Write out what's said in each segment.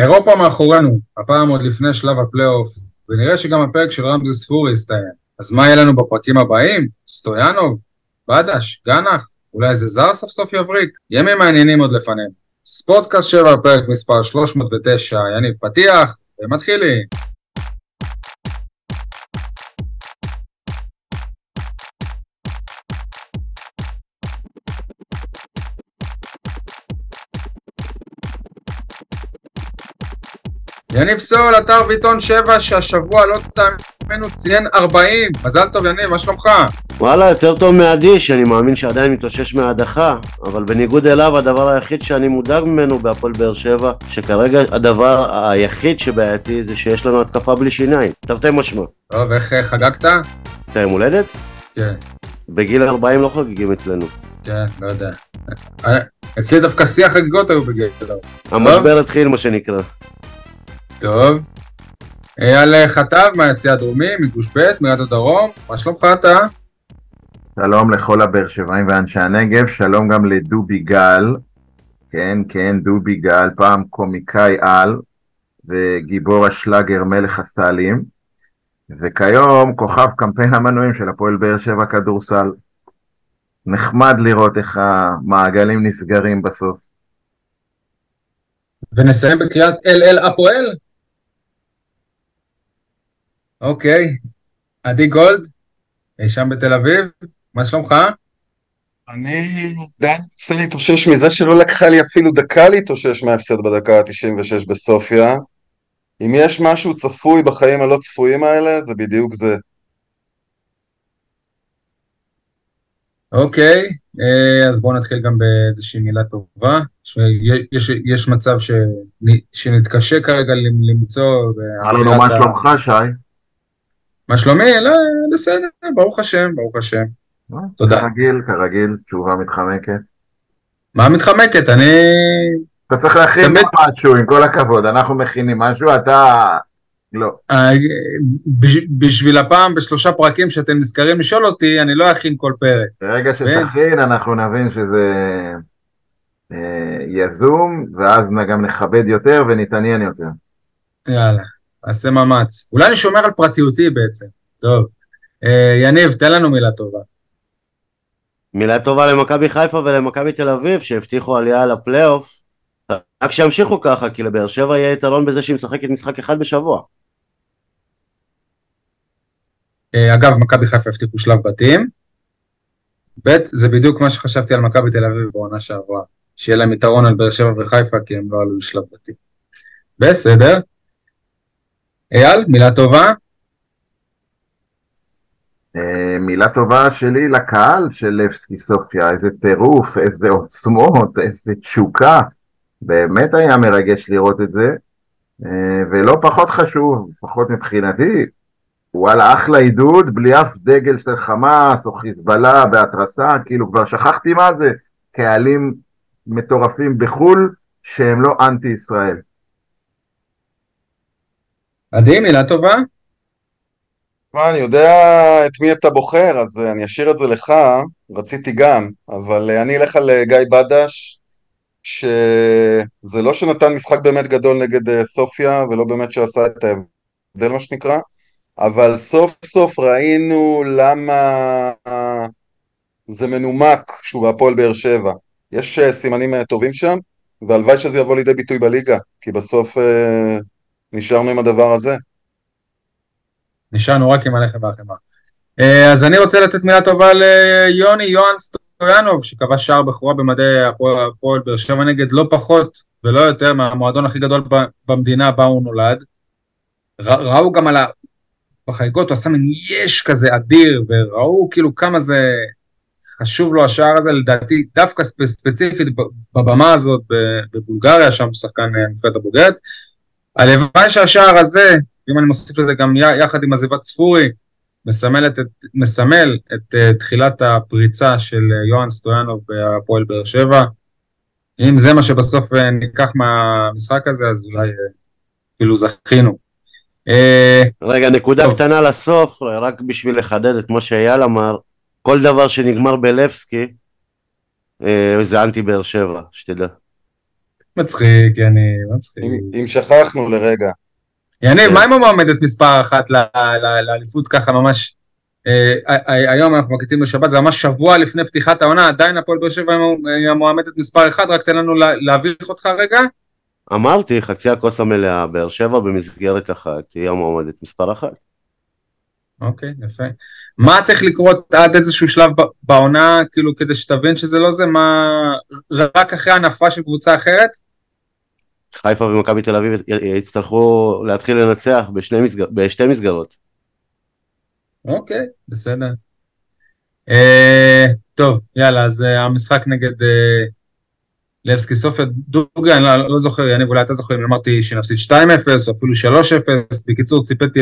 אירופה מאחורינו, הפעם עוד לפני שלב הפלייאוף, ונראה שגם הפרק של רמזי ספורי הסתיים. אז מה יהיה לנו בפרקים הבאים? סטויאנוב? בדש? גנח? אולי איזה זר סוף סוף יבריק? ימים מעניינים עוד לפנינו. ספורטקאסט 7, פרק מספר 309, יניב פתיח, ומתחילים. יניב סול, אתר ביטון 7, שהשבוע לא תאמינו ציין 40. מזל טוב יניב, מה שלומך? וואלה, יותר טוב מעדי, שאני מאמין שעדיין מתאושש מההדחה, אבל בניגוד אליו, הדבר היחיד שאני מודאג ממנו בהפועל באר שבע, שכרגע הדבר היחיד שבעייתי זה שיש לנו התקפה בלי שיניים. תרתי משמע. טוב, איך אה, חגגת? אתה יום הולדת? כן. בגיל 40 לא חוגגים אצלנו. כן, לא יודע. אה, אצלי דווקא שיא החגיגות היו בגיל. המשבר התחיל, מה שנקרא. טוב. אייל חטב מהיציע הדרומי, מגוש ב', מיד הדרום, מה שלומך אתה? שלום לכל הבאר שבעים ואנשי הנגב, שלום גם לדובי גל, כן, כן, דובי גל, פעם קומיקאי על, וגיבור השלאגר מלך הסלים, וכיום כוכב קמפיין המנויים של הפועל באר שבע כדורסל. נחמד לראות איך המעגלים נסגרים בסוף. ונסיים בקריאת אל אל הפועל? אוקיי. עדי גולד, שם בתל אביב, מה שלומך? אני עדיין מנסה להתאושש מזה שלא לקחה לי אפילו דקה להתאושש מההפסד בדקה ה-96 בסופיה. אם יש משהו צפוי בחיים הלא צפויים האלה, זה בדיוק זה. אוקיי, אה, אז בואו נתחיל גם באיזושהי מילה טובה. יש, יש מצב שנתקשה כרגע למצוא... הלו, מה שלומך, שי? מה שלומי? לא, בסדר, ברוך השם, ברוך השם. תודה. כרגיל, כרגיל, תשובה מתחמקת. מה מתחמקת? אני... אתה צריך להכין. משהו, עם כל הכבוד, אנחנו מכינים משהו, אתה... לא. אה, בשביל הפעם בשלושה פרקים שאתם נזכרים לשאול אותי, אני לא אכין כל פרק. ברגע שתכין, אנחנו נבין שזה אה, יזום, ואז גם נכבד יותר ונתעניין יותר. יאללה. נעשה מאמץ. אולי אני שומר על פרטיותי בעצם. טוב. אה, יניב, תן לנו מילה טובה. מילה טובה למכבי חיפה ולמכבי תל אביב שהבטיחו עלייה לפלייאוף. רק שימשיכו ככה, כי לבאר שבע יהיה יתרון בזה שהיא משחקת משחק אחד בשבוע. אה, אגב, מכבי חיפה הבטיחו שלב בתים. ב', זה בדיוק מה שחשבתי על מכבי תל אביב בעונה שעברה, שיהיה להם יתרון על באר שבע וחיפה כי הם לא עלו לשלב בתים. בסדר. אייל, מילה טובה? אה, מילה טובה שלי לקהל של לבסקי סופיה, איזה טירוף, איזה עוצמות, איזה תשוקה. באמת היה מרגש לראות את זה, אה, ולא פחות חשוב, לפחות מבחינתי, וואלה, אחלה עידוד, בלי אף דגל של חמאס או חיזבאללה בהתרסה, כאילו כבר שכחתי מה זה, קהלים מטורפים בחו"ל שהם לא אנטי ישראל. עדי, מילה טובה? מה, אני יודע את מי אתה בוחר, אז אה, אני אשאיר את זה לך, רציתי גם, אבל אה, אני אלך על אה, גיא בדש, שזה לא שנתן משחק באמת גדול נגד סופיה, ולא באמת שעשה את ההבדל מה שנקרא, אבל סוף סוף ראינו למה זה מנומק שהוא בהפועל באר שבע. יש סימנים טובים שם, והלוואי שזה יבוא לידי ביטוי בליגה, כי בסוף נשארנו עם הדבר הזה. נשארנו רק עם הלחם והחמאה. אה, אז אני רוצה לתת מילה טובה ליוני יוהאן סטויאנוב, שקבע שער בכורה במדי הפועל באר שבע נגד לא פחות ולא יותר מהמועדון הכי גדול במדינה בה הוא נולד. ראו גם על ה... בחגיגות, הוא עשה מין יש כזה אדיר, וראו כאילו כמה זה חשוב לו השער הזה, לדעתי דווקא ספציפית בבמה הזאת בבולגריה, שם שחקן אה, נבחרת הבוגרת. הלוואי שהשער הזה, אם אני מוסיף לזה גם יחד עם עזיבת ספורי, מסמל את, מסמל את uh, תחילת הפריצה של uh, יוהאן סטויאנוב בהפועל באר שבע. אם זה מה שבסוף uh, ניקח מהמשחק הזה, אז אולי אפילו זכינו. רגע, נקודה טוב. קטנה לסוף, רק בשביל לחדד את מה שאייל אמר, כל דבר שנגמר בלבסקי, זה אנטי באר שבע, שתדע. מצחיק, יניב, מצחיק. אם- אם שכחנו לרגע. יניב, כן. מה עם המועמדת מספר אחת ל- ל- לאליפות ככה ממש? אה, אה, היום אנחנו מקליטים בשבת, זה ממש שבוע לפני פתיחת העונה, עדיין הפועל באר שבע היא המועמדת מספר אחת, רק תן לנו לה- להביך אותך רגע. אמרתי, חצי הכוס המלאה, באר שבע במסגרת אחת, היא המועמדת מספר אחת. אוקיי, יפה. מה צריך לקרות עד איזשהו שלב ב- בעונה, כאילו, כדי שתבין שזה לא זה? מה... רק אחרי הנפה של קבוצה אחרת? חיפה ומכבי תל אביב יצטרכו להתחיל לנצח בשני מסגר... בשתי מסגרות. אוקיי, בסדר. אה, טוב, יאללה, אז אה, המשחק נגד אה, לבסקי סופיה, דוגי, אני לא, לא זוכר, יניב, אולי אתה זוכר אם אמרתי שנפסיד 2-0 או אפילו 3-0, בקיצור, ציפיתי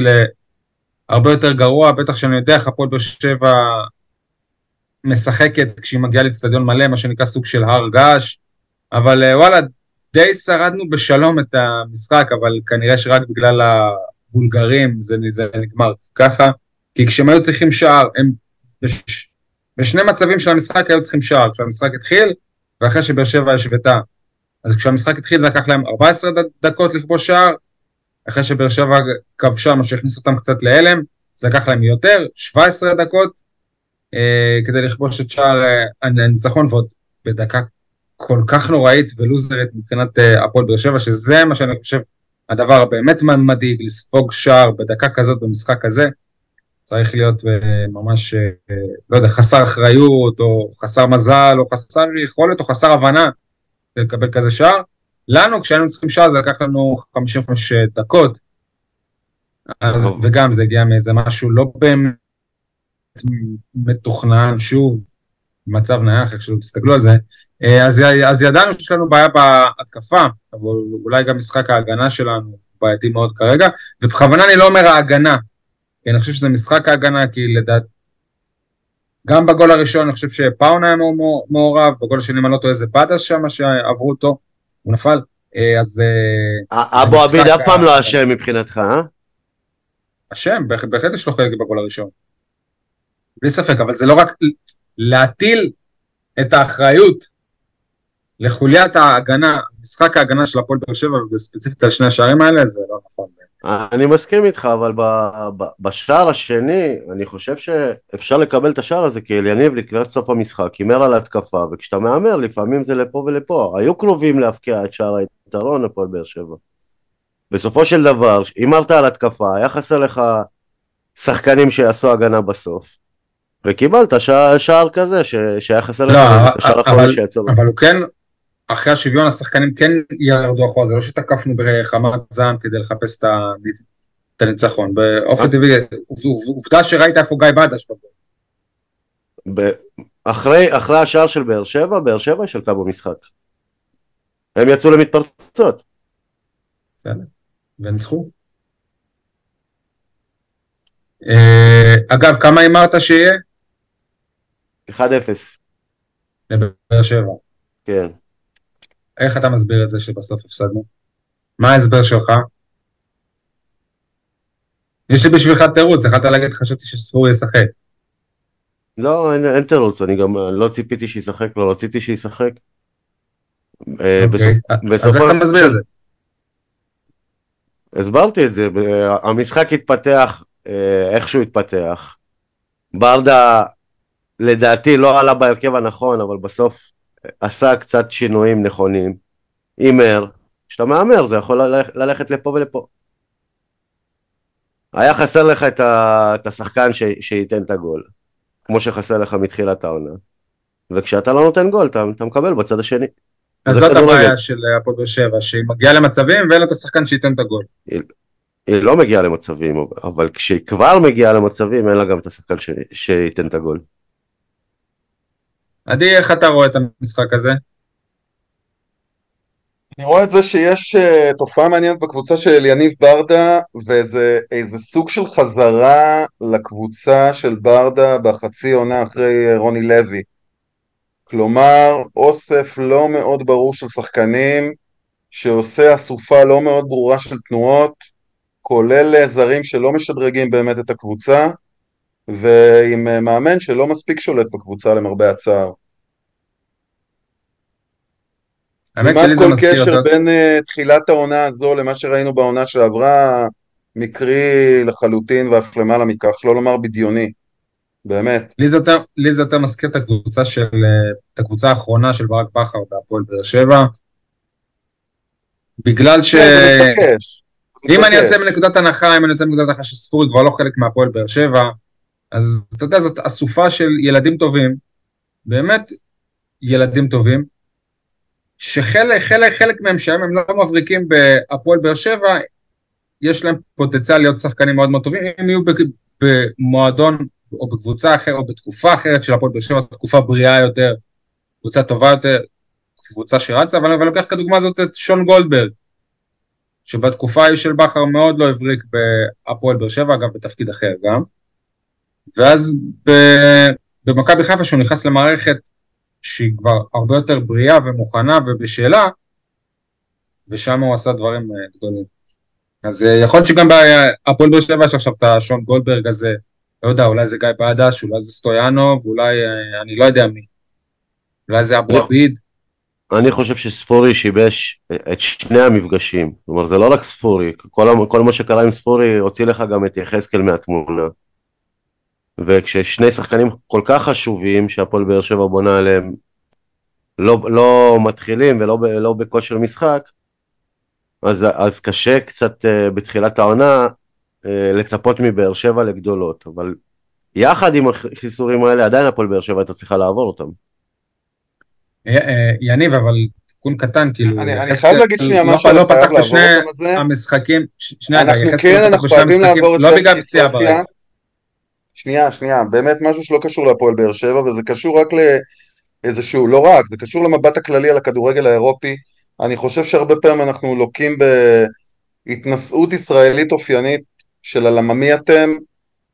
להרבה יותר גרוע, בטח שאני יודע איך הפועל באר שבע משחקת כשהיא מגיעה לאצטדיון מלא, מה שנקרא סוג של הר געש, אבל אה, וואלה, די שרדנו בשלום את המשחק, אבל כנראה שרק בגלל הבולגרים זה, זה נגמר ככה. כי כשהם היו צריכים שער, הם בש... בשני מצבים של המשחק היו צריכים שער, כשהמשחק התחיל ואחרי שבאר שבע השוותה. אז כשהמשחק התחיל זה לקח להם 14 ד- דקות לכבוש שער, אחרי שבאר שבע כבשה, מה שהכניס אותם קצת להלם, זה לקח להם יותר, 17 דקות, אה, כדי לכבוש את שער אה, הניצחון, ועוד בדקה כל כך נוראית ולוזרית מבחינת אה, הפועל באר שבע, שזה מה שאני חושב הדבר הבאמת מדאיג, לספוג שער בדקה כזאת במשחק כזה. צריך להיות אה, ממש, אה, לא יודע, חסר אחריות, או חסר מזל, או חסר יכולת, או חסר הבנה לקבל כזה שער. לנו, כשהיינו צריכים שער, זה לקח לנו 55 דקות, אז. וגם זה הגיע מאיזה משהו לא באמת מתוכנן, שוב, מצב נייח, איך שלא תסתכלו על זה. אה, אז, אז ידענו שיש לנו בעיה בהתקפה, אבל אולי גם משחק ההגנה שלנו בעייתי מאוד כרגע, ובכוונה אני לא אומר ההגנה, כי אני חושב שזה משחק ההגנה, כי לדעת... גם בגול הראשון אני חושב שפאון היה מעור- מעורב, בגול השני, אם אני לא טועה, זה בדס שם שעברו אותו, הוא נפל, אה, אז אה, אבו עביד אף פעם לא אשם מבחינתך, אה? אשם, בהח- בהחלט יש לו חלק בגול הראשון. בלי ספק, אבל זה לא רק להטיל את האחריות לחוליית ההגנה, משחק ההגנה של הפועל באר שבע, וספציפית על שני השערים האלה, זה לא נכון. אני מסכים איתך, אבל בשער השני, אני חושב שאפשר לקבל את השער הזה, כי אליניב לקראת סוף המשחק הימר על התקפה, וכשאתה מהמר, לפעמים זה לפה ולפה. היו קרובים להבקיע את שער היתרון הפועל באר שבע. בסופו של דבר, הימרת על התקפה, היה חסר לך שחקנים שיעשו הגנה בסוף, וקיבלת שער, שער כזה, ש, שהיה חסר לך לא, את השער אבל- האחרון שיעצור. אבל הוא כן, אחרי השוויון השחקנים כן ירדו אחורה, זה לא שתקפנו בחמת זעם כדי לחפש את הניצחון. באופן טבעי, עובדה שראית איפה גיא בדש בגול. אחרי, אחרי השער של באר שבע, באר שבע שלטה במשחק. הם יצאו למתפרצות. וניצחו. אה, אגב, כמה הימרת שיהיה? 1-0, לבאר שבע. כן. איך אתה מסביר את זה שבסוף הפסדנו? מה ההסבר שלך? יש לי בשבילך תירוץ, יכולת להגיד חשבתי שספורי ישחק. לא, אין, אין תירוץ, אני גם אה, לא ציפיתי שישחק, לא רציתי שישחק. אה, אוקיי, אז בסופו איך אתה מסביר את זה? הסברתי את זה, המשחק התפתח אה, איך שהוא התפתח. ברדה לדעתי לא עלה בהרכב הנכון, אבל בסוף עשה קצת שינויים נכונים. הימר, כשאתה מהמר זה יכול ללכ- ללכת לפה ולפה. היה חסר לך את, ה... את השחקן ש... שייתן את הגול, כמו שחסר לך מתחילת העונה. וכשאתה לא נותן גול, אתה, אתה מקבל בצד השני. אז זאת. הבעיה של הפועל באר שבע, שהיא מגיעה למצבים ואין לה את השחקן שייתן את הגול. היא לא מגיעה למצבים, אבל כשהיא כבר מגיעה למצבים, אין לה גם את השחקן ש... שייתן את הגול. עדי, איך אתה רואה את המשחק הזה? אני רואה את זה שיש uh, תופעה מעניינת בקבוצה של יניב ברדה, וזה איזה סוג של חזרה לקבוצה של ברדה בחצי עונה אחרי uh, רוני לוי. כלומר, אוסף לא מאוד ברור של שחקנים, שעושה אסופה לא מאוד ברורה של תנועות, כולל אה, זרים שלא משדרגים באמת את הקבוצה, ועם uh, מאמן שלא מספיק שולט בקבוצה למרבה הצער. כמעט כל קשר יותר, בין אה, תחילת העונה הזו למה שראינו בעונה שעברה, מקרי לחלוטין ואף למעלה מכך, שלא לומר בדיוני. באמת. לי זה יותר, לי זה יותר מזכיר את הקבוצה של, אה, את הקבוצה האחרונה של ברק בכר בהפועל באר שבע, בגלל ש... כן, זה מתבקש. זה אם אני. יוצא מנקודת הנחה, אם אני יוצא מנקודת הנחה שספורי כבר לא חלק מהפועל באר שבע, אז אתה יודע, זאת אסופה של ילדים טובים, באמת ילדים טובים, שחלק חלק, חלק מהם שהיום הם לא מבריקים בהפועל באר שבע, יש להם פוטנציאל להיות שחקנים מאוד מאוד טובים, אם יהיו במועדון או בקבוצה אחרת או בתקופה אחרת של הפועל באר שבע, תקופה בריאה יותר, קבוצה טובה יותר, קבוצה שרצה, אבל אני לוקח כדוגמה הזאת את שון גולדברג, שבתקופה ההיא של בכר מאוד לא הבריק בהפועל באר שבע, אגב בתפקיד אחר גם, ואז במכבי חיפה שהוא נכנס למערכת שהיא כבר הרבה יותר בריאה ומוכנה ובשלה, ושם הוא עשה דברים אה, גדולים. אז אה, יכול להיות שגם בהפועל באר שבע יש עכשיו את השון גולדברג הזה, לא יודע, אולי זה גיא בדש, אולי זה סטויאנוב, אולי אה, אני לא יודע מי. אולי זה אבו. עביד. אני חושב שספורי שיבש את שני המפגשים. כלומר, זה לא רק ספורי, כל, כל מה שקרה עם ספורי הוציא לך גם את יחזקאל מהתמונה. וכששני שחקנים כל כך חשובים שהפועל באר שבע בונה עליהם לא, לא מתחילים ולא לא בכושר משחק, אז, אז קשה קצת uh, בתחילת העונה uh, לצפות מבאר שבע לגדולות. אבל יחד עם החיסורים האלה, עדיין הפועל באר שבע הייתה צריכה לעבור אותם. אה, אה, יניב, אבל תיקון קטן, כאילו... אני אני חייב להגיד שנייה לא- משהו, לא אני חייב פתח לעבור בשני אותם על זה. המשחקים, ש- שנייה, רגע, אנחנו כן, לא אנחנו חייבים לעבור את לא בגלל פציעה. ברגע. שנייה, שנייה, באמת משהו שלא קשור להפועל באר שבע, וזה קשור רק לאיזשהו, לא רק, זה קשור למבט הכללי על הכדורגל האירופי. אני חושב שהרבה פעמים אנחנו לוקים בהתנשאות ישראלית אופיינית של הלממי אתם,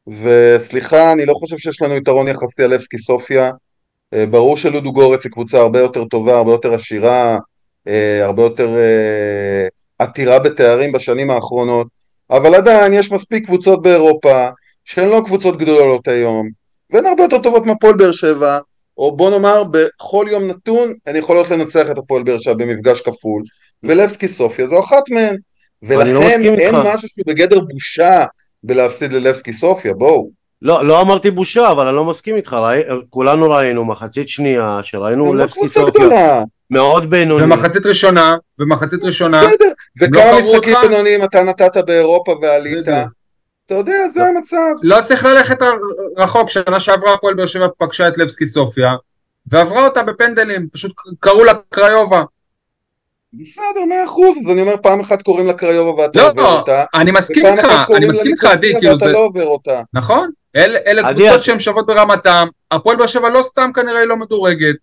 וסליחה, אני לא חושב שיש לנו יתרון יחסי על לבסקי סופיה. אה, ברור שלודו גורץ היא קבוצה הרבה יותר טובה, הרבה יותר עשירה, אה, הרבה יותר אה, עתירה בתארים בשנים האחרונות, אבל עדיין יש מספיק קבוצות באירופה שהן לא קבוצות גדולות היום, והן הרבה יותר טובות מהפועל באר שבע, או בוא נאמר בכל יום נתון הן יכולות לנצח את הפועל באר שבע במפגש כפול, ולבסקי סופיה זו אחת מהן, לא ולכן מסכים אין. משהו שהוא בגדר בושה בלהפסיד ללבסקי סופיה, בואו. לא, לא אמרתי בושה, אבל אני לא מסכים איתך, ראי, כולנו ראינו מחצית שנייה, שראינו לא לבסקי סופיה גדולה. מאוד בינוני. ומחצית ראשונה, ומחצית ראשונה, בסדר, לא וכמה קראו משחקים? בינוניים אתה נתת באירופה ועלית, בדיוק. אתה יודע, זה המצב. לא צריך ללכת רחוק, שנה שעברה הפועל באר שבע פגשה את לבסקי סופיה, ועברה אותה בפנדלים, פשוט קראו לה קריובה. בסדר, מאה אחוז, אז אני אומר, פעם אחת קוראים לה קריובה ואתה לא, עובר אותה, אני מסכים איתך, אני מסכים איתך, עדי, כאילו ואתה זה, לא עובר אותה. נכון? אל- אלה קבוצות שהן שוות ברמתם, הפועל באר שבע לא סתם כנראה היא לא מדורגת,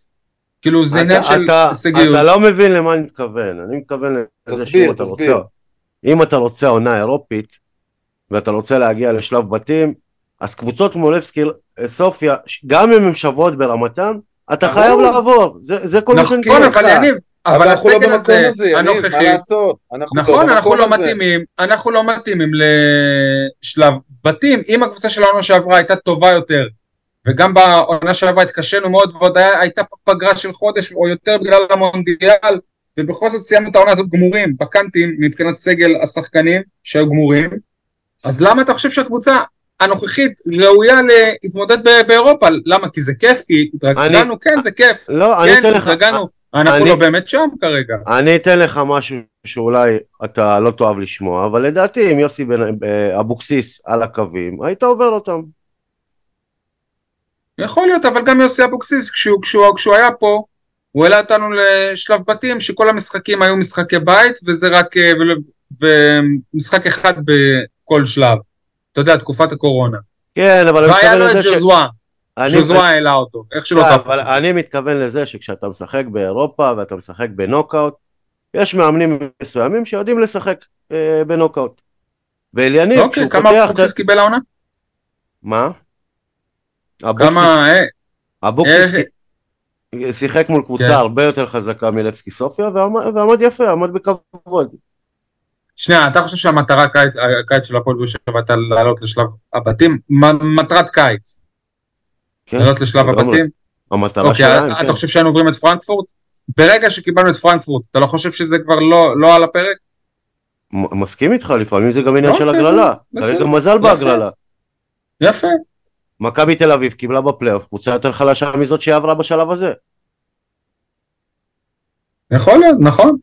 כאילו זה עניין של אתה, הישגיות. אתה לא מבין למה אני מתכוון, אני מתכוון לזה שאם אתה. רוצה, אם אתה רוצה עונה אירופית, ואתה רוצה להגיע לשלב בתים, אז קבוצות כמו לבסקי סופיה, גם אם הן שוות ברמתן, אתה. חייב לעבור, זה, זה כל מה נכון, שאני. אבל יניב, אבל אבל אנחנו לא במקום הזה, הזה, יניב, מה הנוכחי, לעשות? אנחנו לא נכון, אנחנו במקום לא הזה. מתאימים, אנחנו לא מתאימים לשלב בתים. אם הקבוצה של העונה שעברה הייתה טובה יותר, וגם בעונה שעברה התקשינו מאוד, ועוד היה- הייתה פגרה של חודש או יותר בגלל המונדיאל, ובכל זאת סיימנו את העונה הזאת גמורים, בקאנטים, מבחינת סגל השחקנים שהיו גמורים, אז למה אתה חושב שהקבוצה הנוכחית ראויה להתמודד באירופה? למה? כי זה כיף? כי התרגלנו? כן, זה כיף. לא, אני כן, אתן לך, התרגלנו. אנחנו אני- לא באמת שם כרגע. אני אתן לך משהו שאולי אתה לא תאהב לשמוע, אבל לדעתי אם יוסי אה, אבוקסיס על הקווים, היית עובר אותם. יכול להיות, אבל גם יוסי אבוקסיס, כשהוא, כשהוא, כשהוא היה פה, הוא העלה אותנו לשלב בתים, שכל המשחקים היו משחקי בית, וזה רק, אה, ול- ומשחק אחד בכל שלב. אתה יודע, תקופת הקורונה. כן, אבל והיה מתכוון לו את אני- ג'וזווה העלה אותו, איך שלא לא, תהפוך. אבל אני מתכוון לזה שכשאתה משחק באירופה ואתה משחק בנוקאוט, יש מאמנים מסוימים שיודעים לשחק אה, בנוקאוט. ואליניב, אוקיי, כשהוא כמה. אבוקסיס קיבל העונה? מה? אבוקסיס, כמה, אה, אבוקסיס אה, שיחק מול קבוצה כן. הרבה יותר חזקה מלבסקי סופיה ועמד יפה, עמד בכבוד. שנייה, אתה חושב שהמטרה הקיץ, הקיץ של הפועל באר שבע הייתה לעלות לשלב הבתים? מטרת קיץ, כן, לעלות לשלב. הבתים? המטרה אוקיי, שלהם, אתה כן. חושב שהיינו עוברים את פרנקפורט? ברגע שקיבלנו את פרנקפורט, אתה לא חושב שזה כבר לא, לא על הפרק? מסכים איתך, לפעמים זה גם עניין של אוקיי, הגרלה. בסדר. צריך גם מזל. בהגרלה. יפה. מכבי תל אביב קיבלה בפלייאוף קבוצה יותר חלשה מזאת שהיא עברה בשלב הזה. יכול להיות, נכון.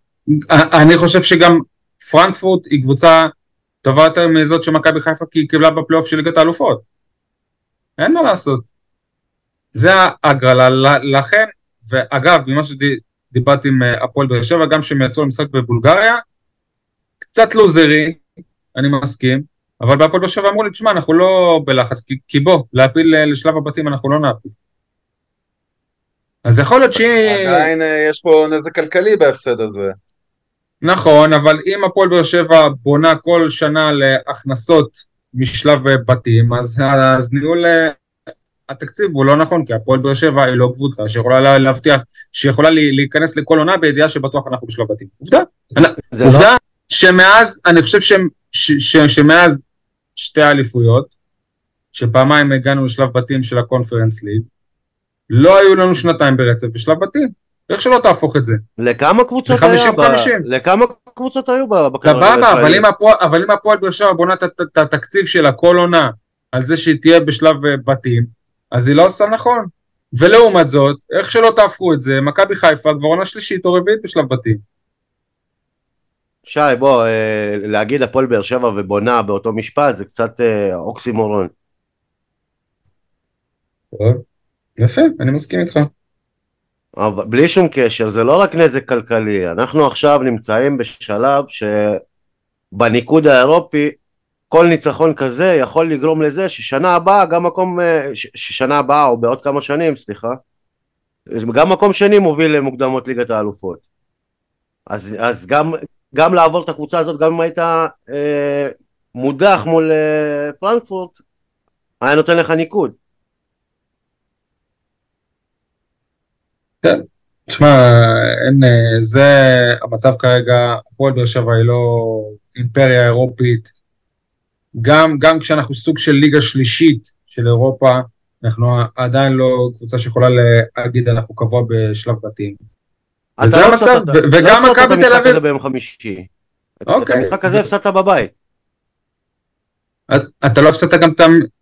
אני חושב שגם פרנקפורט היא קבוצה טובה יותר מזאת שמכבי חיפה קיבלה בפלייאוף של ליגת האלופות. אין מה לעשות. זה ההגרלה, לכן, ואגב, ממה שדיברתי עם אה, הפועל באר שבע, גם שהם יצאו למשחק בבולגריה, קצת לוזרי, אני מסכים, אבל בהפועל באר שבע אמרו לי, תשמע, אנחנו לא בלחץ, כי, כי בוא, להפיל אה, לשלב הבתים אנחנו לא נעפיל. אז יכול להיות שהיא... עדיין אה, יש פה נזק כלכלי בהפסד הזה. נכון, אבל אם הפועל באר שבע בונה כל שנה להכנסות משלב בתים, אז, אז ניהול אה, התקציב הוא לא נכון, כי הפועל באר שבע היא לא קבוצה שיכולה לה- להבטיח, שיכולה להיכנס לכל עונה בידיעה שבטוח אנחנו בשלב בתים. עובדה. לא- עובדה שמאז, אני חושב ש, ש, ש, שמאז שתי האליפויות, שפעמיים הגענו לשלב בתים של הקונפרנס ליג, לא היו לנו שנתיים ברצף בשלב בתים. איך שלא תהפוך את זה. לכמה קבוצות היה? 50-50. ב- לכמה קבוצות היו ב- בכדורגל סבבה, אבל אבל אם הפועל באר שבע בונה את התקציב שלה כל עונה על זה שהיא תהיה בשלב אה, בתים, אז היא לא עושה נכון. ולעומת זאת, איך שלא תהפכו את זה, מכבי חיפה כבר עונה שלישית או רביעית בשלב בתים. שי, בוא, אה, להגיד הפועל באר שבע ובונה באותו משפט זה קצת אה, אוקסימורון. טוב, יפה, אני מסכים איתך. אבל בלי שום קשר, זה לא רק נזק כלכלי, אנחנו עכשיו נמצאים בשלב שבניקוד האירופי כל ניצחון כזה יכול לגרום לזה ששנה הבאה גם מקום, אה, ששנה הבאה או בעוד כמה שנים, סליחה, גם מקום שני מוביל למוקדמות ליגת האלופות. אז, אז גם, גם לעבור את הקבוצה הזאת, גם אם היית אה, מודח מול אה, פרנקפורט, היה נותן לך ניקוד. תשמע, אין, אה, זה המצב כרגע, הפועל באר שבע היא לא אימפריה אירופית. גם, גם כשאנחנו סוג של ליגה שלישית של אירופה, אנחנו עדיין לא קבוצה שיכולה להגיד אנחנו קבוע בשלב בתים. וזה אתה לא המצב, ו- וגם לא הפסדת מכבי את תל המשחק אביב- הזה ביום חמישי. את- את אוקיי. המשחק הזה הפסדת בבית. אתה לא הפסדת גם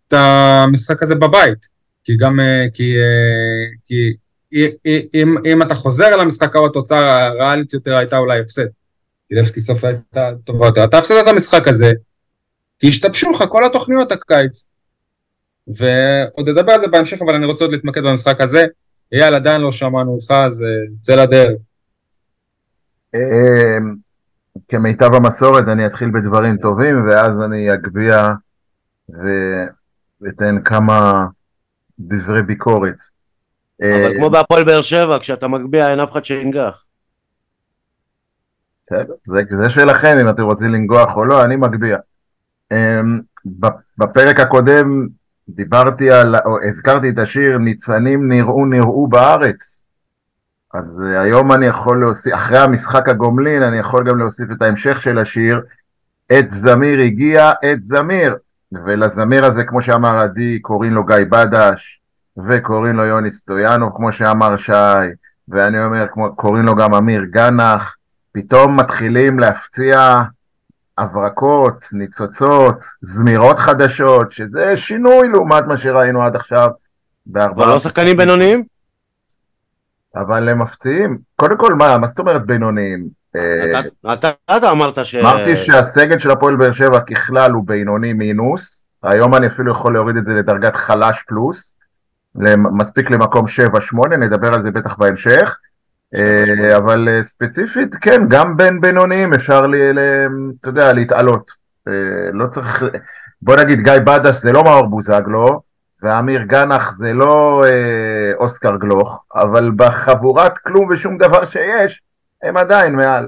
את המשחק הזה בבית, כי גם, אה, כי, אה, כי אם, אם, אתה חוזר אל המשחק ההוא, התוצאה הריאלית יותר הייתה אולי הפסד. כי לבסקי סוף הייתה טובה יותר. אתה הפסדת את המשחק הזה, כי השתבשו לך כל התוכניות הקיץ. ועוד נדבר על זה בהמשך, אבל אני רוצה עוד להתמקד במשחק הזה. אייל, עדיין לא שמענו אותך, אז צא לדרך. אה, כמיטב המסורת אני אתחיל בדברים טובים ואז אני אגביה ואתן כמה דברי ביקורת. אה, אבל כמו בהפועל באר שבע, כשאתה מגביה אין אף אחד שינגח. זה, זה שלכם אם אתם רוצים לנגוח או לא, אני מגביה. אמ, בפרק הקודם דיברתי על, או הזכרתי את השיר ניצנים נראו נראו בארץ. אז אה, היום אני יכול להוסיף, אחרי המשחק הגומלין, אני יכול גם להוסיף את ההמשך של השיר, עת זמיר הגיע, עת זמיר. ולזמיר הזה, כמו שאמר עדי, קוראים לו גיא בדש, וקוראים לו יוני סטויאנוב, כמו שאמר שי, ואני אומר, כמו, קוראים לו גם אמיר גנח, פתאום מתחילים להפציע הברקות, ניצוצות, זמירות חדשות, שזה שינוי לעומת מה שראינו עד עכשיו. אבל לא שחקנים בינוניים? אבל הם מפציעים. קודם כל, מה, מה זאת אומרת בינוניים? אה, אתה- אתה אתה אמרת ש... אמרתי שהסגל של הפועל באר שבע ככלל הוא בינוני מינוס, היום אני אפילו יכול להוריד את זה לדרגת חלש פלוס, מספיק למקום 7-8, נדבר על זה בטח בהמשך, אה, אבל אה, ספציפית, כן, גם בין בינוניים אפשר, לי, ל- אתה יודע, להתעלות. אה, לא צריך, בוא נגיד גיא בדש זה לא מאור בוזגלו, ואמיר גנח זה לא אה, אוסקר גלוך, אבל בחבורת כלום ושום דבר שיש, הם עדיין מעל.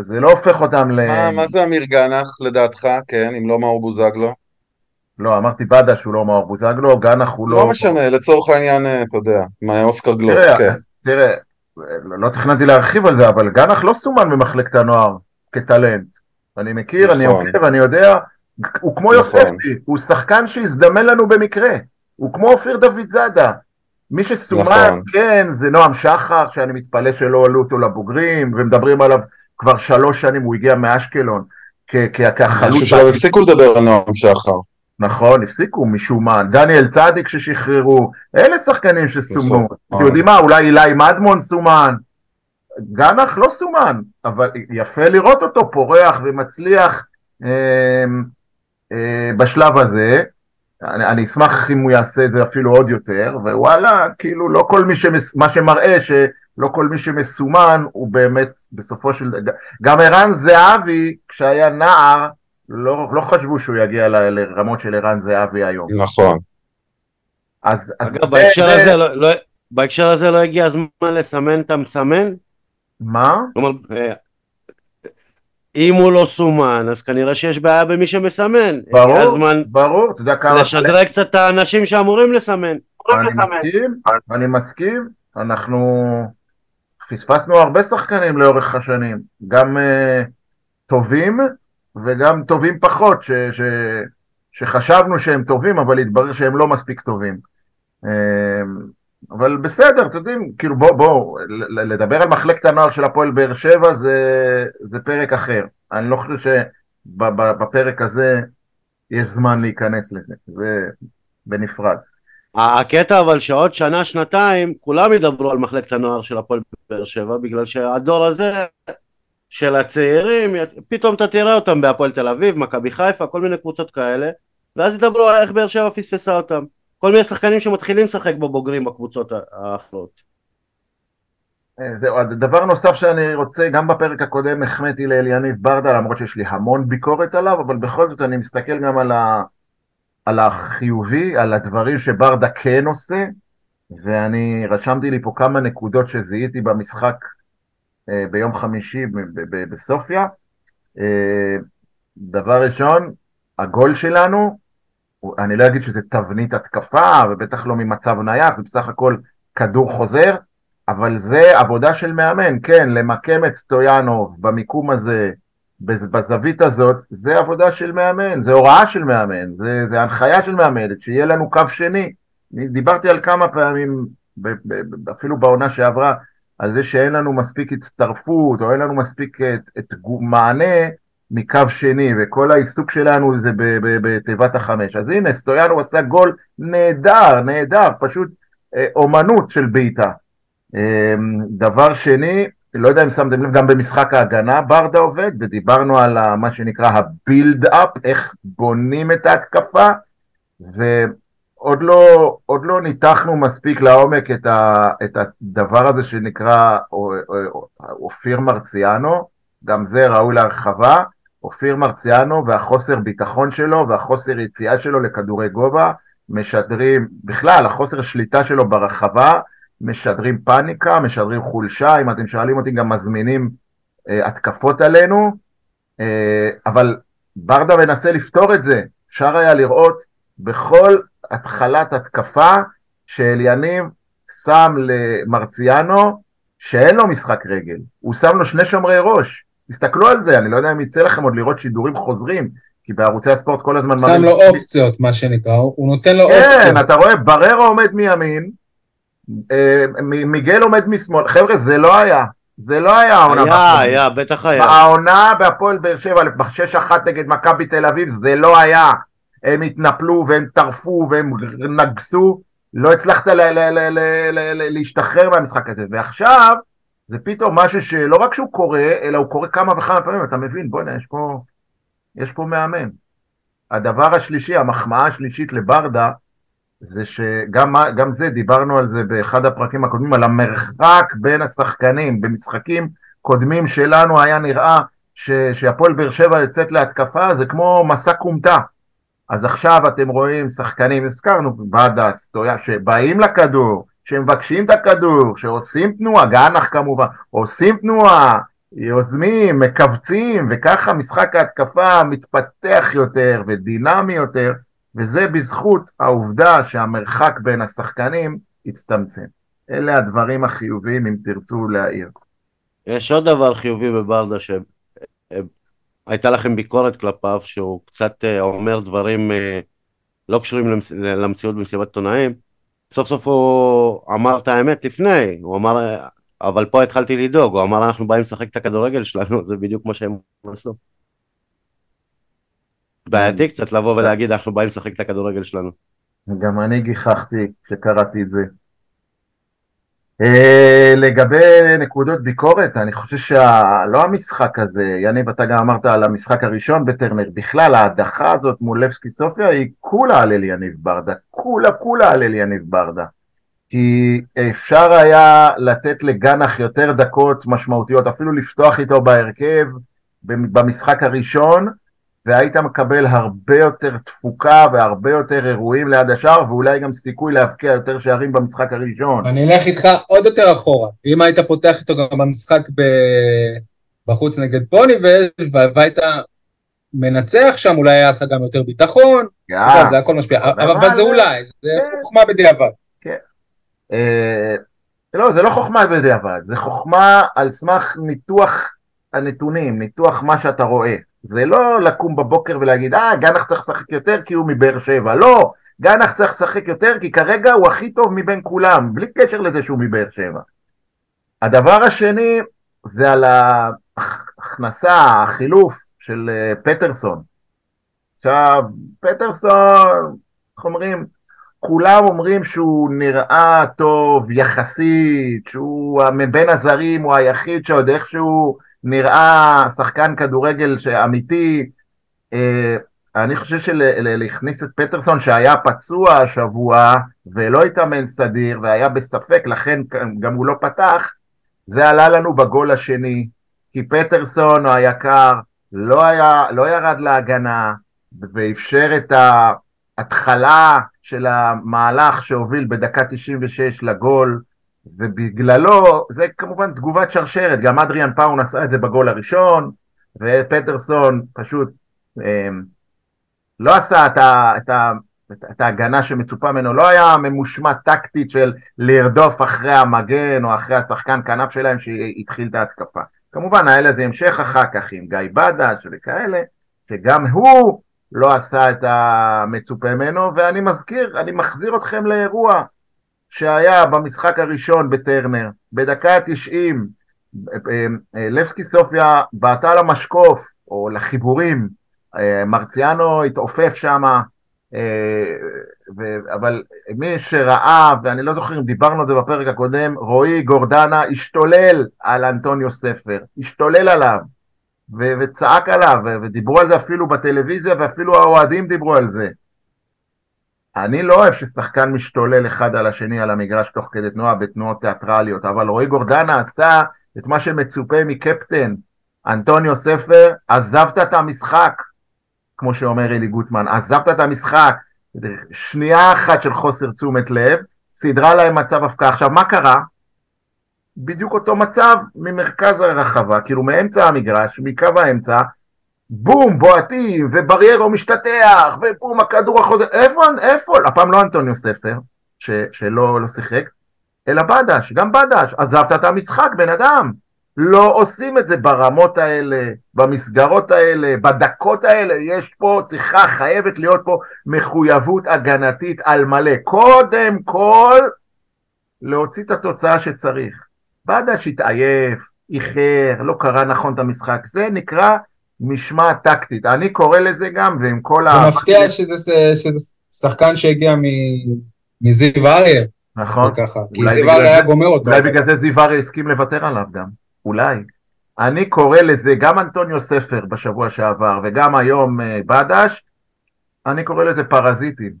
זה לא הופך אותם ל... מה, מה זה אמיר גנח לדעתך, כן, אם לא מאור בוזגלו? לא, אמרתי בדש הוא לא מאור בוזגלו, גנח הוא לא... לא משנה, לצורך העניין, אה, אתה יודע, מה אוסקר גלוך, תראה, כן. תראה, לא לא תכננתי להרחיב על זה, אבל גנח לא סומן במחלקת הנוער כטלנט. אני מכיר, אני נכון. עוקב, אני יודע, הוא כמו נכון. יוספי, הוא שחקן שהזדמן לנו במקרה, הוא כמו אופיר דוד זאדה. מי שסומן, נכון. כן, זה נועם שחר, שאני מתפלא שלא עלו אותו לבוגרים, ומדברים עליו כבר שלוש שנים, הוא הגיע מאשקלון, כ- כ- אני. חושב שלא הפסיקו לדבר על נועם שחר. נכון, הפסיקו משום מה. דניאל צדיק ששחררו, אלה שחקנים שסומנו. אתם יודעים מה, אולי אילי מדמון סומן. גנח לא סומן, אבל יפה לראות אותו פורח ומצליח אה, אה, בשלב הזה. אני, אני אשמח אם הוא יעשה את זה אפילו עוד יותר, ווואלה, כאילו לא כל מי שמס... מה שמראה שלא כל מי שמסומן הוא באמת בסופו של דבר, גם ערן זהבי כשהיה נער לא, לא חשבו שהוא יגיע ל- לרמות של ערן זהבי היום. נכון. אז, אז אגב, זה- בהקשר זה- הזה לא- לא- בהקשר הזה לא הגיע הזמן לסמן את המסמן? מה? כלומר, אה, אם הוא לא סומן, אז כנראה שיש בעיה במי שמסמן. ברור, הזמן ברור, אתה יודע כמה... לשדרג קצת את האנשים שאמורים לסמן. אני מסכים, אני מסכים, אנחנו פספסנו הרבה שחקנים לאורך השנים, גם uh, טובים וגם טובים פחות, ש, ש, שחשבנו שהם טובים, אבל התברר שהם לא מספיק טובים. Uh, אבל בסדר, אתם יודעים, כאילו בואו, ל- לדבר על מחלקת הנוער של הפועל באר שבע זה, זה פרק אחר. אני לא חושב שבפרק הזה יש זמן להיכנס לזה, זה בנפרד. הקטע אבל שעוד שנה, שנתיים, כולם ידברו על מחלקת הנוער של הפועל באר שבע, בגלל שהדור הזה של הצעירים, פתאום אתה תראה אותם בהפועל תל אביב, מכבי חיפה, כל מיני קבוצות כאלה, ואז ידברו על איך באר שבע פספסה אותם. כל מיני שחקנים שמתחילים לשחק בבוגרים בקבוצות האחרות. אה, זהו, אז דבר נוסף שאני רוצה, גם בפרק הקודם החמאתי לאליניב ברדה, למרות שיש לי המון ביקורת עליו, אבל בכל זאת אני מסתכל גם על, ה, על החיובי, על הדברים שברדה כן עושה, ואני רשמתי לי פה כמה נקודות שזיהיתי במשחק ביום חמישי בסופיה. אה, דבר ראשון, הגול שלנו, אני לא אגיד שזה תבנית התקפה, ובטח לא ממצב נייח, זה בסך הכל כדור חוזר, אבל זה עבודה של מאמן, כן, למקם את סטויאנוב במיקום הזה, בז- בזווית הזאת, זה עבודה של מאמן, זה הוראה של מאמן, זה, זה הנחיה של מאמן, שיהיה לנו קו שני. אני דיברתי על כמה פעמים, אפילו בעונה שעברה, על זה שאין לנו מספיק הצטרפות, או אין לנו מספיק את, את גו- מענה מקו שני, וכל העיסוק שלנו זה בתיבת החמש. אז הנה, סטויאנוב עשה גול נהדר, נהדר, פשוט אה, אומנות של בעיטה. אה, דבר שני, לא יודע אם שמתם לב, גם במשחק ההגנה ברדה עובד, ודיברנו על ה- מה שנקרא הבילד אפ, איך בונים את ההתקפה, ועוד לא, עוד לא ניתחנו מספיק לעומק את, ה, את הדבר הזה שנקרא אופיר מרציאנו, גם זה ראוי להרחבה, אופיר מרציאנו והחוסר ביטחון שלו והחוסר יציאה שלו לכדורי גובה, משדרים, בכלל, החוסר שליטה שלו ברחבה, משדרים פאניקה, משדרים חולשה, אם אתם שואלים אותי גם מזמינים אה, התקפות עלינו, אה, אבל ברדה מנסה לפתור את זה, אפשר היה לראות בכל התחלת התקפה שאליניב שם למרציאנו שאין לו משחק רגל, הוא שם לו שני שומרי ראש, תסתכלו על זה, אני לא יודע אם יצא לכם עוד לראות שידורים חוזרים, כי בערוצי הספורט כל הזמן... שם לו אופציות, מה שנקרא, הוא נותן לו כן, אופציות. אתה רואה, בררו עומד מימין, אה, מיגל עומד משמאל, חבר'ה, זה לא היה, זה לא היה העונה. היה. היה, בטח היה. העונה בהפועל באר שבע, בשש אחת נגד מכבי תל אביב, זה לא היה. הם התנפלו והם טרפו והם נגסו, לא הצלחת להשתחרר מהמשחק הזה. ועכשיו, זה פתאום משהו שלא רק שהוא קורה, אלא הוא קורה כמה וכמה פעמים, אתה מבין, בוא'נה, יש יש פה מאמן. הדבר השלישי, המחמאה השלישית לברדה, זה שגם זה, דיברנו על זה באחד הפרקים הקודמים, על המרחק בין השחקנים. במשחקים קודמים שלנו היה נראה שהפועל באר שבע יוצאת להתקפה, זה כמו מסע כומתה. אז עכשיו אתם רואים שחקנים, הזכרנו, בדס, טויה, שבאים לכדור, שמבקשים את הכדור, שעושים תנועה, גנח כמובן, עושים תנועה, יוזמים, מכווצים, וככה משחק ההתקפה מתפתח יותר ודינמי יותר, וזה בזכות העובדה שהמרחק בין השחקנים הצטמצם. אלה הדברים החיוביים, אם תרצו להעיר. יש עוד דבר חיובי בברדה שהייתה לכם ביקורת כלפיו, שהוא קצת אה, אומר דברים אה, לא קשורים למציאות במסיבת עיתונאים. סוף סוף הוא אמר את האמת לפני, הוא אמר, אבל פה התחלתי לדאוג, הוא אמר אנחנו באים לשחק את הכדורגל שלנו, זה בדיוק מה שהם עשו. בעייתי קצת לבוא ולהגיד אנחנו באים לשחק את הכדורגל שלנו. גם אני גיחכתי כשקראתי את זה. Uh, לגבי נקודות ביקורת, אני חושב שלא המשחק הזה, יניב, אתה גם אמרת על המשחק הראשון בטרנר, בכלל ההדחה הזאת מול לבסקי סופיה היא כולה על אליניב ברדה, כולה כולה על אליניב ברדה. כי אפשר היה לתת לגנח יותר דקות משמעותיות, אפילו לפתוח איתו בהרכב במשחק הראשון, והיית מקבל הרבה יותר תפוקה והרבה יותר אירועים ליד השאר, ואולי גם סיכוי להבקיע יותר שערים במשחק הראשון. אני אלך איתך עוד יותר אחורה. אם היית פותח איתו גם במשחק ב... בחוץ נגד פוני, והיית מנצח שם, אולי היה לך גם יותר ביטחון, yeah. זה הכל משפיע, אבל, אבל זה אולי, זה כן. חוכמה בדיעבד. כן. אה, לא, זה לא חוכמה בדיעבד, זה חוכמה על סמך ניתוח הנתונים, ניתוח מה שאתה רואה. זה לא לקום בבוקר ולהגיד, אה, גנח צריך לשחק יותר כי הוא מבאר שבע. לא, גנח צריך לשחק יותר כי כרגע הוא הכי טוב מבין כולם, בלי קשר לזה שהוא מבאר שבע. הדבר השני זה על ההכנסה, החילוף של אה, פטרסון. עכשיו, פטרסון, איך אומרים, כולם אומרים שהוא נראה טוב יחסית, שהוא מבין הזרים הוא היחיד שעוד איכשהו נראה שחקן כדורגל אמיתי. אה, אני חושב שלהכניס את פטרסון שהיה פצוע השבוע ולא התאמן סדיר והיה בספק, לכן גם הוא לא פתח, זה עלה לנו בגול השני, כי פטרסון היקר לא, היה, לא ירד להגנה ואפשר את ההתחלה של המהלך שהוביל בדקה 96 לגול, ובגללו, זה כמובן תגובת שרשרת, גם אדריאן פאון עשה את זה בגול הראשון, ופטרסון פשוט אה, לא עשה את, ה, את, ה, את ההגנה שמצופה ממנו, לא היה ממושמע טקטית של לרדוף אחרי המגן או אחרי השחקן כנף שלהם שהתחיל את ההתקפה. כמובן היה לזה המשך אחר כך עם גיא בדש וכאלה, שגם הוא לא עשה את המצופה ממנו, ואני מזכיר, אני מחזיר אתכם לאירוע שהיה במשחק הראשון בטרנר, בדקה ה-90, לבסקי סופיה בעטה למשקוף, או לחיבורים, מרציאנו התעופף שם, אבל מי שראה, ואני לא זוכר אם דיברנו על זה בפרק הקודם, רועי גורדנה השתולל על אנטוניו ספר, השתולל עליו, וצעק עליו, ודיברו על זה אפילו בטלוויזיה, ואפילו האוהדים דיברו על זה. אני לא אוהב ששחקן משתולל אחד על השני על המגרש תוך כדי תנועה בתנועות תיאטרליות, אבל רועי גורדנה עשה את מה שמצופה מקפטן אנטוניו ספר, עזבת את המשחק, כמו שאומר אלי גוטמן, עזבת את המשחק, שנייה אחת של חוסר תשומת לב, סידרה להם מצב הפקעה. עכשיו, מה קרה? בדיוק אותו מצב ממרכז הרחבה, כאילו מאמצע המגרש, מקו האמצע, בום, בועטים, ובריירו משתטח, ובום, הכדור החוזר, איפה, איפה, הפעם לא אנטוניו ספר, ש, שלא לא שיחק, אלא בדש, גם בדש, עזבת את המשחק, בן אדם. לא עושים את זה ברמות האלה, במסגרות האלה, בדקות האלה, יש פה, צריכה, חייבת להיות פה מחויבות הגנתית על מלא. קודם כל, להוציא את התוצאה שצריך. בדש התעייף, איחר, לא קרא נכון את המשחק, זה נקרא משמעת טקטית. אני קורא לזה גם, ועם כל ה... זה מפתיע שזה, שחקן שהגיע מזיו אריה. נכון. כי זיו אריה היה גומר אותו. אולי בגלל זה זיו אריה הסכים לוותר עליו גם. אולי. אני קורא לזה, גם אנטוניו ספר בשבוע שעבר, וגם היום אה, בדש, אני קורא לזה פרזיטים.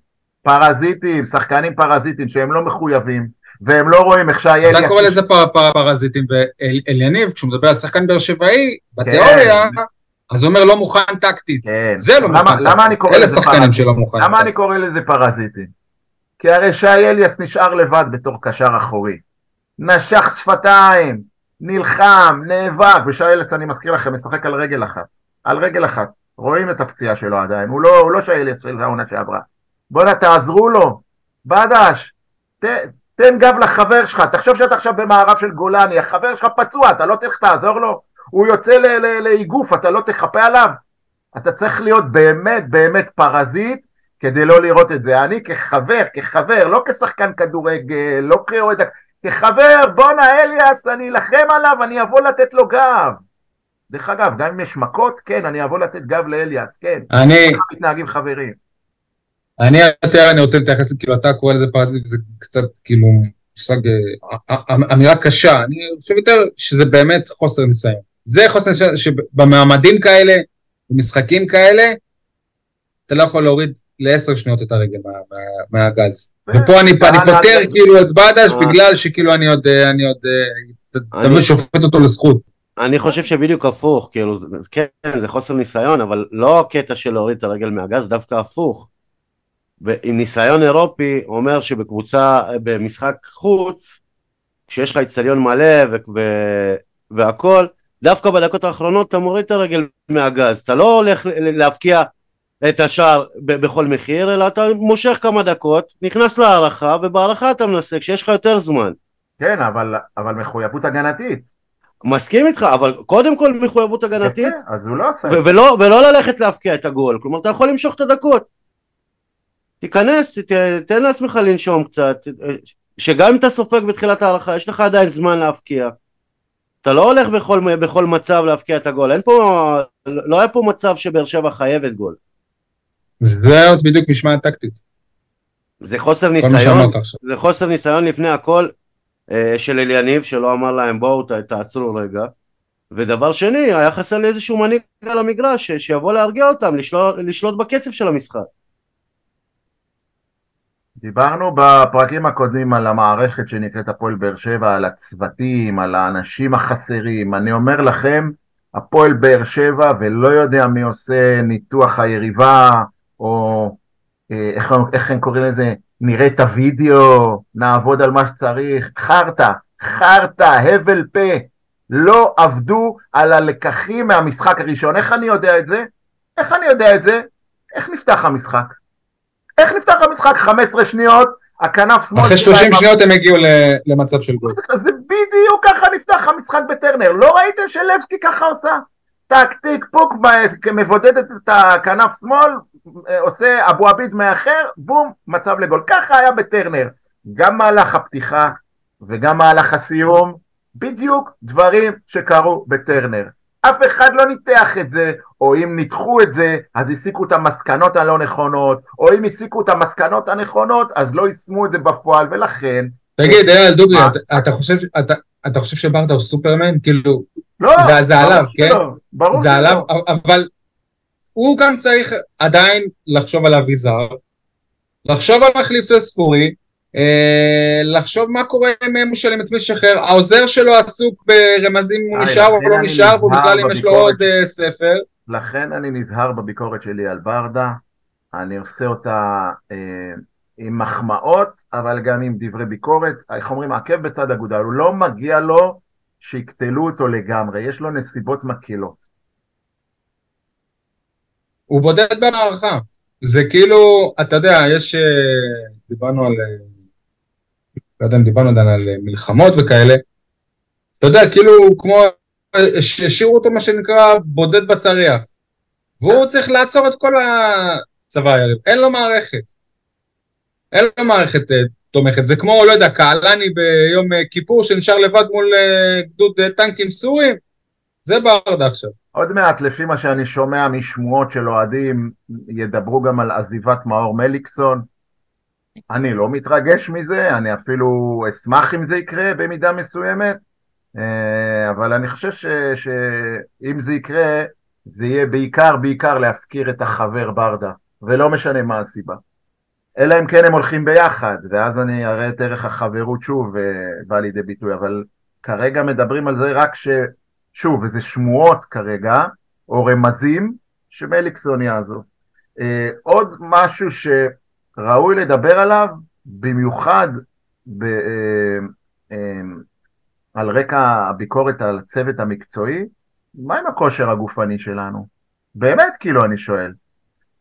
פרזיטים, שחקנים פרזיטים שהם לא מחויבים, והם לא רואים איך שהילד... אתה קורא לזה פרזיטים, ואליניב, כשהוא מדבר על שחקן באר שבעי, בתיאוריה, כן. אז הוא אומר לא מוכן טקטית. כן. זה לא למה, מוכן למה טקטית. אני קורא אלה שחקנים? שלא מוכן למה טקטית. אני קורא לזה פרזיטים? כי הרי שי אליאס נשאר לבד בתור קשר אחורי. נשך שפתיים, נלחם, נאבק, ושי אליאס אני מזכיר לכם, משחק על רגל אחת. על רגל אחת. רואים את הפציעה שלו עדיין, הוא לא, הוא לא שי אליאס של העונה שעברה. בואנה תעזרו לו. בדש, ת, תן גב לחבר שלך, תחשוב שאתה עכשיו במערב של גולני, החבר שלך פצוע, אתה לא תלך תעזור לו? הוא יוצא לאיגוף, אתה לא תחפה עליו? אתה צריך להיות באמת באמת פרזיט כדי לא לראות את זה. אני כחבר, כחבר, לא כשחקן כדורגל, לא כאוהד, כחבר, בואנה אליאס, אני אלחם עליו, אני אבוא לתת לו גב. דרך אגב, גם אם יש מכות, כן, אני אבוא לתת גב לאליאס, כן. אני, ככה מתנהגים חברים. אני יותר, אני רוצה להתייחס, כאילו, אתה קורא לזה פרזיט, זה קצת, כאילו, מושג, אה, אה, אמירה קשה. אני חושב יותר שזה באמת חוסר ניסיון. זה ניסיון, שבמעמדים כאלה, במשחקים כאלה, אתה לא יכול להוריד לעשר שניות את הרגל מה, מה, מהגז. ופה אני, אני פותר כאילו את בדש אה. בגלל שכאילו אני עוד, אה, אני עוד, אה, אתה תמיד שופט אותו לזכות. אני חושב שבדיוק הפוך, כאילו, כן, זה חוסר ניסיון, אבל לא הקטע של להוריד את הרגל מהגז, דווקא הפוך. עם ניסיון אירופי, אומר שבקבוצה, במשחק חוץ, כשיש לך איצטדיון מלא ו- ו- והכל, דווקא בדקות האחרונות אתה מוריד את הרגל מהגז, אתה לא הולך להבקיע את השער ב- בכל מחיר, אלא אתה מושך כמה דקות, נכנס להערכה, ובהערכה אתה מנסה, כשיש לך יותר זמן. כן, אבל, אבל מחויבות הגנתית. מסכים איתך, אבל קודם כל מחויבות הגנתית, יפה, אז הוא לא עשה ו-. ולא, ולא ללכת להבקיע את הגול, כלומר אתה יכול למשוך את הדקות. תיכנס, ת, תן לעצמך לנשום קצת, שגם אם אתה סופג בתחילת ההערכה, יש לך עדיין זמן להבקיע. אתה לא הולך בכל, בכל מצב להבקיע את הגול, אין פה, לא היה פה מצב שבאר שבע חייבת גול. זה עוד בדיוק משמעת טקטית. זה חוסר ניסיון. זה חוסר ניסיון לפני הכל אה, של אליניב שלא אמר להם בואו תעצרו רגע ודבר שני היה חסר לי איזשהו מנהיג על המגרש שיבוא להרגיע אותם לשלוט, לשלוט בכסף של המשחק דיברנו בפרקים הקודמים על המערכת שנקראת הפועל באר שבע, על הצוותים, על האנשים החסרים. אני אומר לכם, הפועל באר שבע, ולא יודע מי עושה ניתוח היריבה, או אה, איך, איך הם קוראים לזה, נראה את הוידאו, נעבוד על מה שצריך, חרטא, חרטא, הבל פה. לא עבדו על הלקחים מהמשחק הראשון. איך אני יודע את זה? איך אני יודע את זה? איך נפתח המשחק? איך נפתח המשחק? 15 שניות, הכנף שמאל... אחרי שלהם 30 שניות הם הגיעו למצב של גול. זה בדיוק ככה נפתח המשחק בטרנר. לא ראיתם שלבסקי ככה עושה? טק טיק פוק, מבודדת את הכנף שמאל, אה, עושה אבו עביד מאחר, בום, מצב לגול. ככה היה בטרנר. גם מהלך הפתיחה וגם מהלך הסיום, בדיוק דברים שקרו בטרנר. אף אחד לא ניתח את זה, או אם ניתחו את זה, אז הסיקו את המסקנות הלא נכונות, או אם הסיקו את המסקנות הנכונות, אז לא יישמו את זה בפועל, ולכן... תגיד, אייל דוגרי, מה? אתה- חושב- אתה- אתה חושב שברדה הוא סופרמן? כאילו, לא, זה- זה עליו, כן? ברור זה. עליו, אבל הוא גם צריך עדיין לחשוב על אביזר, לחשוב על מחליף לספורי, אה, לחשוב מה קורה אם הוא משלם את מי שחרר, העוזר שלו עסוק ברמזים אם הוא נשאר או לא נשאר, והוא נזהר בכלל אם יש לו עוד אה, ספר. לכן אני נזהר בביקורת שלי על ברדה, אני עושה אותה אה, עם מחמאות, אבל גם עם דברי ביקורת. איך אומרים, עקב בצד אגודל, הוא לא מגיע לו שיקטלו אותו לגמרי, יש לו נסיבות מקלות. הוא בודד במערכה. זה כאילו, אתה יודע, יש, אה, דיברנו על, אה, לא יודע אם דיברנו עדיין על אה, מלחמות וכאלה, אתה יודע, כאילו, כמו, אה, השאירו אותו מה שנקרא בודד בצריח. והוא צריך לעצור את כל הצבא היריב, אין לו מערכת. אין לו מערכת אה, תומכת, זה כמו, לא יודע, קהלני ביום אה, כיפור שנשאר לבד מול אה, גדוד אה, טנקים סורים, זה ברדה עכשיו. עוד מעט, לפי מה שאני שומע משמועות של אוהדים, ידברו גם על עזיבת מאור מליקסון. אני לא מתרגש מזה, אני אפילו אשמח אם זה יקרה במידה מסוימת, אה, אבל אני חושב ש- שאם זה יקרה, זה יהיה בעיקר, בעיקר להפקיר את החבר ברדה, ולא משנה מה הסיבה. אלא אם כן הם הולכים ביחד, ואז אני אראה את ערך החברות שוב אה, בא לידי ביטוי, אבל כרגע מדברים על זה רק ש... שוב, וזה שמועות כרגע, או רמזים, שמליקסון יעזוב. אה, עוד משהו שראוי לדבר עליו, במיוחד ב, אה, אה, על רקע הביקורת על הצוות המקצועי, מה עם הכושר הגופני שלנו? באמת, כאילו, אני שואל.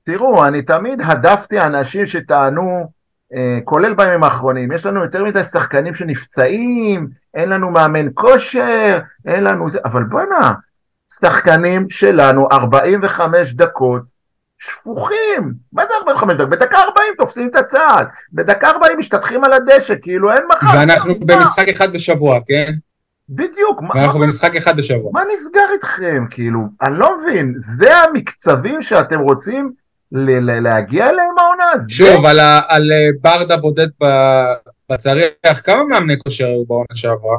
תראו, אני תמיד הדפתי אנשים שטענו, אה, כולל בימים האחרונים, יש לנו יותר מדי שחקנים שנפצעים, אין לנו מאמן כושר, אין לנו זה, אבל בוא'נה, שחקנים שלנו 45 דקות שפוכים, מה זה 45 דקות? בדקה 40 תופסים את הצעד, בדקה 40 משתטחים על הדשא, כאילו אין מחר. ואנחנו מה? במשחק אחד בשבוע, כן? בדיוק, ואנחנו מה, במשחק אחד בשבוע. מה נסגר איתכם? כאילו, אני לא מבין, זה המקצבים שאתם רוצים ל- ל- להגיע אליהם העונה? זה- שוב, על, ה, על אה, ברדה בודד ב- בצריח, כמה מאמני כושר היו בעונה שעברה?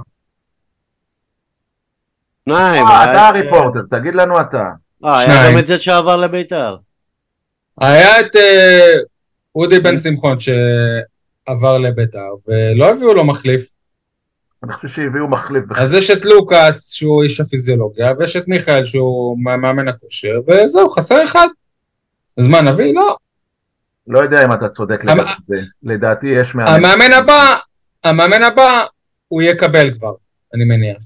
שניים. אה, היה אתה את- הריפורטר, תגיד לנו אתה. אה, היה. גם את זה שעבר לביתר. היה את אה, אודי בן שמחון שעבר לביתר, ולא הביאו לו מחליף. אני חושב שהביאו מחליף. אז יש את לוקאס, שהוא איש הפיזיולוגיה, ויש את מיכאל, שהוא מאמן הכושר, וזהו, חסר אחד. אז מה, נביא? לא. לא יודע אם אתה צודק המ- לגבי זה. לדעתי יש מאמן. המאמן הבא, המאמן הבא, הוא יקבל כבר, אני מניח.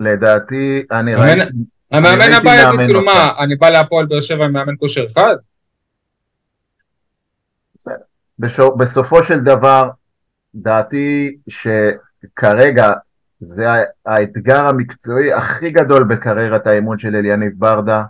לדעתי, אני המאמן- ראיתי... המאמן הבא יגיד, כאילו. מה, אני בא להפועל באר שבע עם מאמן כושר אחד? בסופו של דבר, דעתי שכרגע זה האתגר המקצועי הכי גדול בקריירת האימון של אליניב ברדה.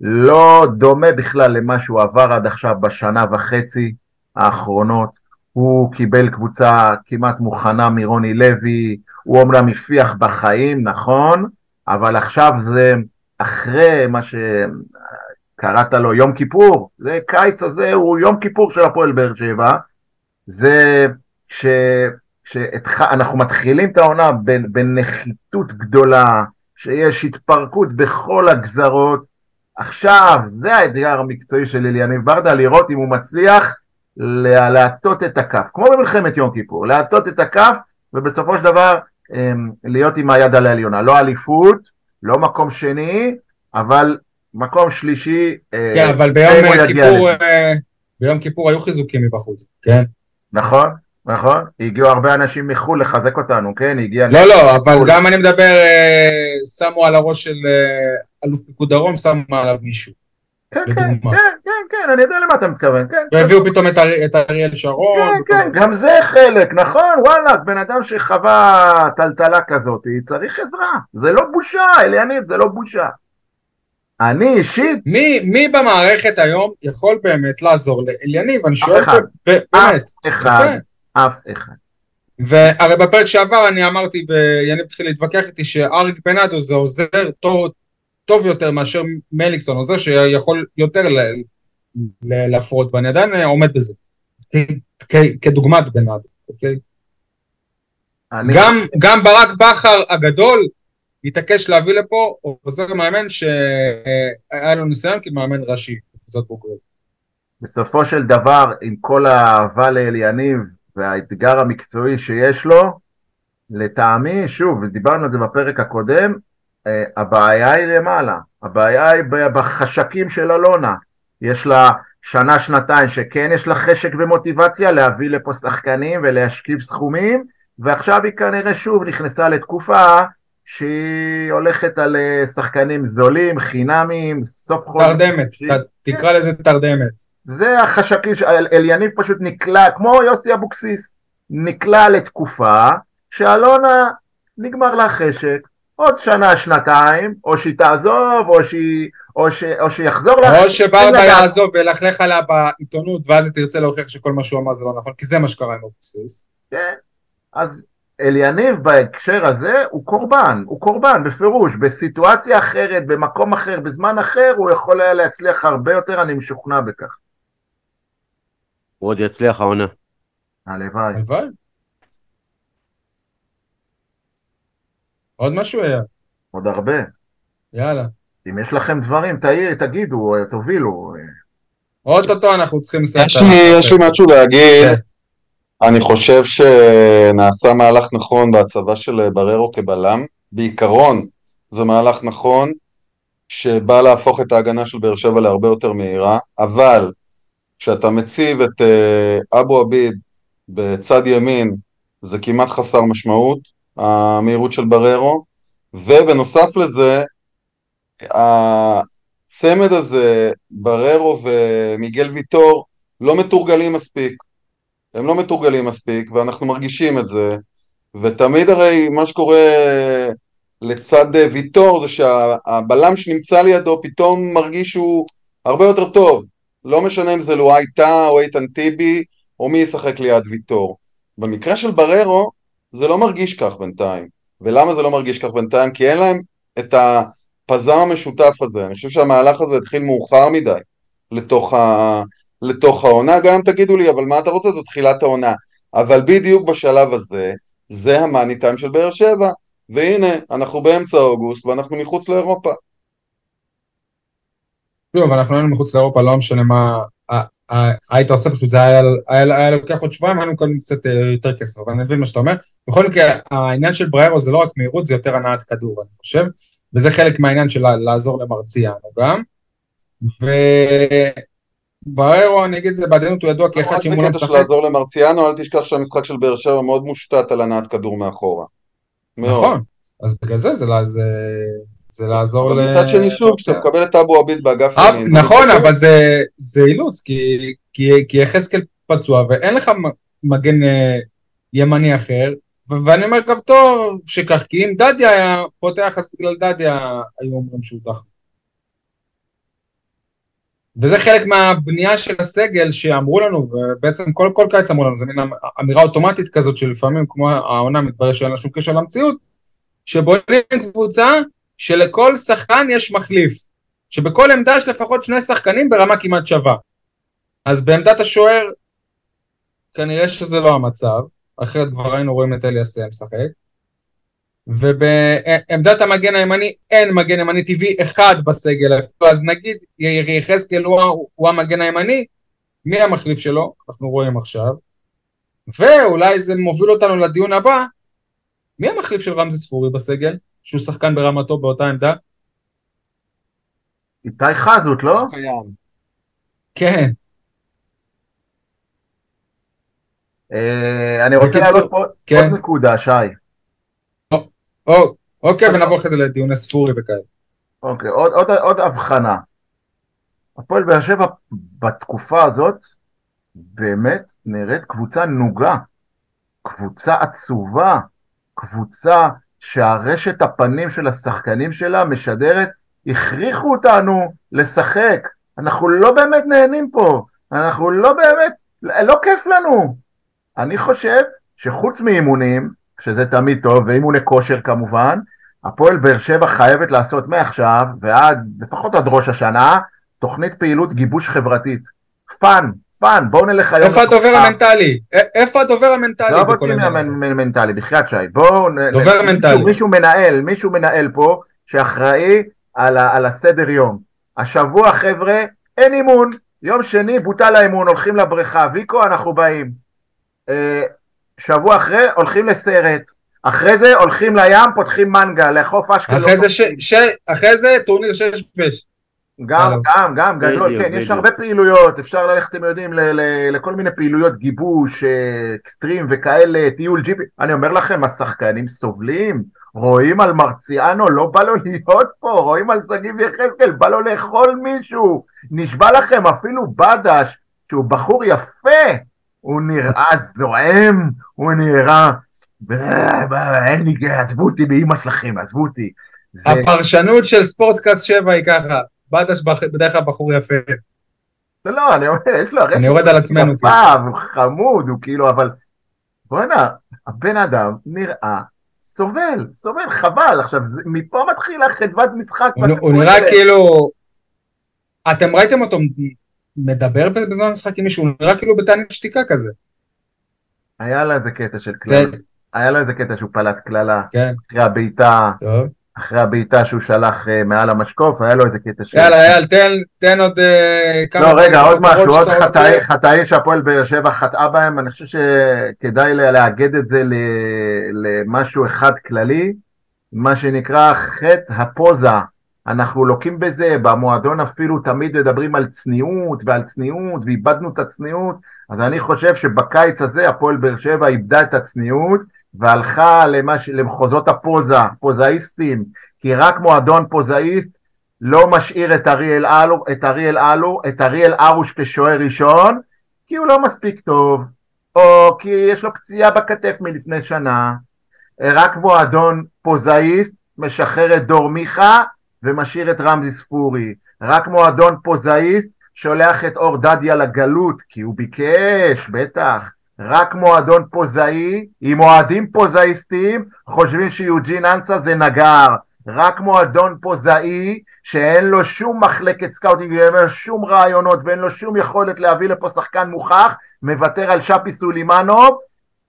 לא דומה בכלל למה שהוא עבר עד עכשיו בשנה וחצי האחרונות. הוא קיבל קבוצה כמעט מוכנה מרוני לוי, הוא אומנם הפיח בחיים, נכון, אבל עכשיו זה אחרי מה שקראת לו יום כיפור, זה קיץ הזה הוא יום כיפור של הפועל באר שבע, זה ש... שאנחנו מתחילים את העונה בנחיתות גדולה, שיש התפרקות בכל הגזרות, עכשיו זה האתגר המקצועי של אליניב ברדה, לראות אם הוא מצליח לה- להטות את הכף, כמו במלחמת יום כיפור, להטות את הכף ובסופו של דבר אמ, להיות עם היד על העליונה, לא אליפות, לא מקום שני, אבל מקום שלישי, אה, כן, אבל ביום אה, כיפור. אה, ביום כיפור היו חיזוקים מבחוץ, כן? נכון, נכון, הגיעו הרבה אנשים מחו"ל לחזק אותנו, כן, הגיע... לא, לא, אבל מחו"ל. גם אני מדבר, אה, שמו על הראש של אה, אלוף פיקוד דרום, שמו עליו מישהו. כן, כן. כן, כן, כן, אני יודע למה אתה מתכוון, כן, והביאו פתאום את ארי- את אריאל שרון. כן, כן, גם זה חלק, נכון, וואלה, בן אדם שחווה טלטלה כזאת, צריך עזרה, זה לא בושה, אליניב, זה לא בושה. אני אישית, מי, מי במערכת היום יכול באמת לעזור לאליניב? אני שואל אחד. ב- ב- באמת. אחד, יפה. אף אחד. והרי בפרק שעבר אני אמרתי, ויניב התחיל להתווכח איתי, שאריק בנאדו זה עוזר טוב, טוב יותר מאשר מליקסון, עוזר שיכול יותר ל- ל- להפרות, ואני עדיין עומד בזה. כ- כ- כדוגמת בנאדו, אוקיי? אני- גם, גם ברק בכר הגדול התעקש להביא לפה עוזר מאמן שהיה לו ניסיון כמאמן ראשי בקבוצת בוגרים. בסופו של דבר, עם כל האהבה לאליניב והאתגר המקצועי שיש לו, לטעמי, שוב, ודיברנו על זה בפרק הקודם, אה, הבעיה היא למעלה, הבעיה היא בחשקים של אלונה. יש לה שנה, שנתיים, שכן יש לה חשק ומוטיבציה להביא לפה שחקנים ולהשכיב סכומים, ועכשיו היא כנראה שוב נכנסה לתקופה שהיא הולכת על אה, שחקנים זולים, חינמים, סוף חודש. תרדמת, ת- תקרא לזה תרדמת. זה החשקים, אליניב פשוט נקלע, כמו יוסי אבוקסיס, נקלע לתקופה שאלונה נגמר לה חשק, עוד שנה, שנתיים, או שהיא תעזוב, או, שהיא, או, ש, או שיחזור לה או שברדה. יעזוב וילכלך עליה בעיתונות ואז היא תרצה להוכיח שכל מה שהוא אמר זה לא נכון, כי זה מה שקרה עם אבוקסיס. כן. אז אליניב בהקשר הזה הוא קורבן, הוא קורבן בפירוש, בסיטואציה אחרת, במקום אחר, בזמן אחר, הוא יכול היה להצליח הרבה יותר, אני משוכנע בכך. הוא עוד יצליח העונה. הלוואי. הלוואי. עוד משהו היה, עוד הרבה. יאללה. אם יש לכם דברים, תעיר, תגידו, תובילו. אוטוטו אנחנו צריכים לסיים. יש את לי, ה- יש לי משהו להגיד, כן. אני חושב שנעשה מהלך נכון בהצבה של בררו כבלם, בעיקרון זה מהלך נכון שבא להפוך את ההגנה של באר שבע להרבה יותר מהירה, אבל כשאתה מציב את אה, אבו עביד בצד ימין זה כמעט חסר משמעות, המהירות של בררו, ובנוסף לזה הצמד הזה, בררו ומיגל ויטור, לא מתורגלים מספיק. הם לא מתורגלים מספיק, ואנחנו מרגישים את זה, ותמיד הרי מה שקורה לצד אה, ויטור זה שהבלם שנמצא לידו פתאום מרגיש שהוא הרבה יותר טוב, לא משנה אם זה לואי טאה או איתן טיבי, או מי ישחק ליד ויטור. במקרה של בררו, זה לא מרגיש כך בינתיים. ולמה זה לא מרגיש כך בינתיים? כי אין להם את הפזם המשותף הזה. אני חושב שהמהלך הזה התחיל מאוחר מדי לתוך, ה... לתוך העונה. גם אם תגידו לי, אבל מה אתה רוצה? זו תחילת העונה. אבל בדיוק בשלב הזה, זה המאני טיים של באר שבע. והנה, אנחנו באמצע אוגוסט ואנחנו מחוץ לאירופה. לא, אבל אנחנו היינו מחוץ לאירופה, לא משנה מה היית עושה, פשוט זה היה, לוקח עוד שבועיים, היינו מקבלים קצת אה, יותר כסף, אבל אני מבין מה שאתה אומר. בכל מקרה, העניין של בריירו זה לא רק מהירות, זה יותר הנעת כדור, אני חושב, וזה חלק מהעניין של לעזור למרציאנו גם. ובריירו, אני אגיד את זה בעדינות, הוא ידוע כאחד שאם הוא לא משחק... בקטע של לעזור למרציאנו, אל תשכח שהמשחק של באר שבע מאוד מושתת על הנעת כדור מאחורה. נכון, אז בגלל זה זה... זה לעזור ל... אבל מצד שני שוב, כשאתה מקבל את אבו עביד באגף ימין... נכון, אבל זה אילוץ, כי יחזקאל פצוע ואין לך מגן אה, ימני אחר, ואני אומר גם טוב שכך, כי אם דדיה היה פותח, אז בגלל דדיה היו אומרים שהוא תחת. וזה חלק מהבנייה של הסגל שאמרו לנו, ובעצם כל, כל קיץ אמרו לנו, זו מין אמירה אוטומטית כזאת שלפעמים, כמו העונה, מתברר שאין לה שום קשר למציאות, שבונים קבוצה שלכל שחקן יש מחליף, שבכל עמדה יש לפחות שני שחקנים ברמה כמעט שווה. אז בעמדת השוער, כנראה שזה לא המצב, אחרת כבר היינו רואים את אליאס משחק. ובעמדת המגן הימני אין מגן ימני טבעי אחד בסגל, אז נגיד יחזקאל הוא, הוא המגן הימני, מי המחליף שלו? אנחנו רואים עכשיו. ואולי זה מוביל אותנו לדיון הבא, מי המחליף של רמזי ספורי בסגל? שהוא שחקן ברמתו באותה עמדה? איתי חזות, לא? כן. אה, אני רוצה להעלות פה כן. עוד נקודה, שי. אוקיי, ונעבור אחרי זה לדיוני ספורי וכאלה. אוקיי, עוד הבחנה. הפועל באר שבע בתקופה הזאת באמת נראית קבוצה נוגה, קבוצה עצובה, קבוצה שהרשת הפנים של השחקנים שלה משדרת, הכריחו אותנו לשחק, אנחנו לא באמת נהנים פה, אנחנו לא באמת, לא כיף לנו. אני חושב שחוץ מאימונים, שזה תמיד טוב, ואימוני כושר כמובן, הפועל באר שבע חייבת לעשות מעכשיו ועד, לפחות עד ראש השנה, תוכנית פעילות גיבוש חברתית. fun, fun, בואו נלך היום... איפה הדובר המנטלי? איפה הדובר המנטלי? לא אותי מהמנטלי, בחייאת שי. בואו... דובר מנטלי. מישהו מנהל, מישהו מנהל פה, שאחראי על הסדר יום. השבוע, חבר'ה, אין אימון. יום שני בוטל האימון, הולכים לבריכה. ויקו, אנחנו באים. אה, שבוע אחרי, הולכים לסרט. אחרי זה הולכים לים, פותחים מנגה, לחוף אשקלון. אחרי זה טורניר שש בש. גם, גם, גם, גדול, כן, יש הרבה פעילויות, אפשר ללכת, אתם יודעים, לכל מיני פעילויות גיבוש, אה, אקסטרים וכאלה, טיול ג'יפי, אני אומר לכם, השחקנים סובלים, רואים על מרציאנו, לא בא לו להיות פה, רואים על שגיב יחזקאל, בא לו לאכול מישהו, נשבע לכם, אפילו בדש, שהוא בחור יפה, הוא נראה זועם, הוא נראה, אין לי, עזבו אותי באימא שלכם, עזבו אותי. הפרשנות של ספורטקאסט 7 היא ככה. בדש בדרך כלל בחור יפה. לא, לא, אני אומר, יש לו, אני יורד על עצמנו. כאילו. הוא חמוד, הוא כאילו, אבל... בוא'נה, הבן אדם נראה סובל, סובל, חבל. עכשיו, מפה מתחילה חדוות משחק. הוא נראה כאילו... אתם ראיתם אותו מדבר בזמן המשחק עם מישהו, הוא נראה כאילו בתענית שתיקה כזה. היה לו איזה קטע של קללה. כן. היה לו איזה קטע שהוא פלט קללה. כן. אחרי הבעיטה. טוב. אחרי הבעיטה שהוא שלח uh, מעל המשקוף, היה לו איזה קטע ש... יאללה, אייל, תן, תן עוד uh, כמה... לא, רגע, עוד משהו, עוד חטאים חטאי שהפועל באר שבע חטאה בהם, אני חושב שכדאי לאגד את זה למשהו אחד כללי, מה שנקרא חטא הפוזה. אנחנו לוקים בזה, במועדון אפילו תמיד מדברים על צניעות ועל צניעות, ואיבדנו את הצניעות, אז אני חושב שבקיץ הזה הפועל באר שבע איבדה את הצניעות, והלכה למש... למחוזות הפוזה, פוזאיסטים, כי רק מועדון פוזאיסט לא משאיר את אריאל אלו, את אריאל אלו, את אריאל ארוש כשוער ראשון, כי הוא לא מספיק טוב, או כי יש לו פציעה בכתף מלפני שנה. רק מועדון פוזאיסט משחרר את דור מיכה ומשאיר את רמזי ספורי. רק מועדון פוזאיסט שולח את אור דדיה לגלות, כי הוא ביקש, בטח. רק מועדון פוזאי, עם אוהדים פוזאיסטים, חושבים שיוג'ין אנסה זה נגר. רק מועדון פוזאי, שאין לו שום מחלקת scouting, ואין לו שום רעיונות, ואין לו שום יכולת להביא לפה שחקן מוכח, מוותר על שפי סולימנוב,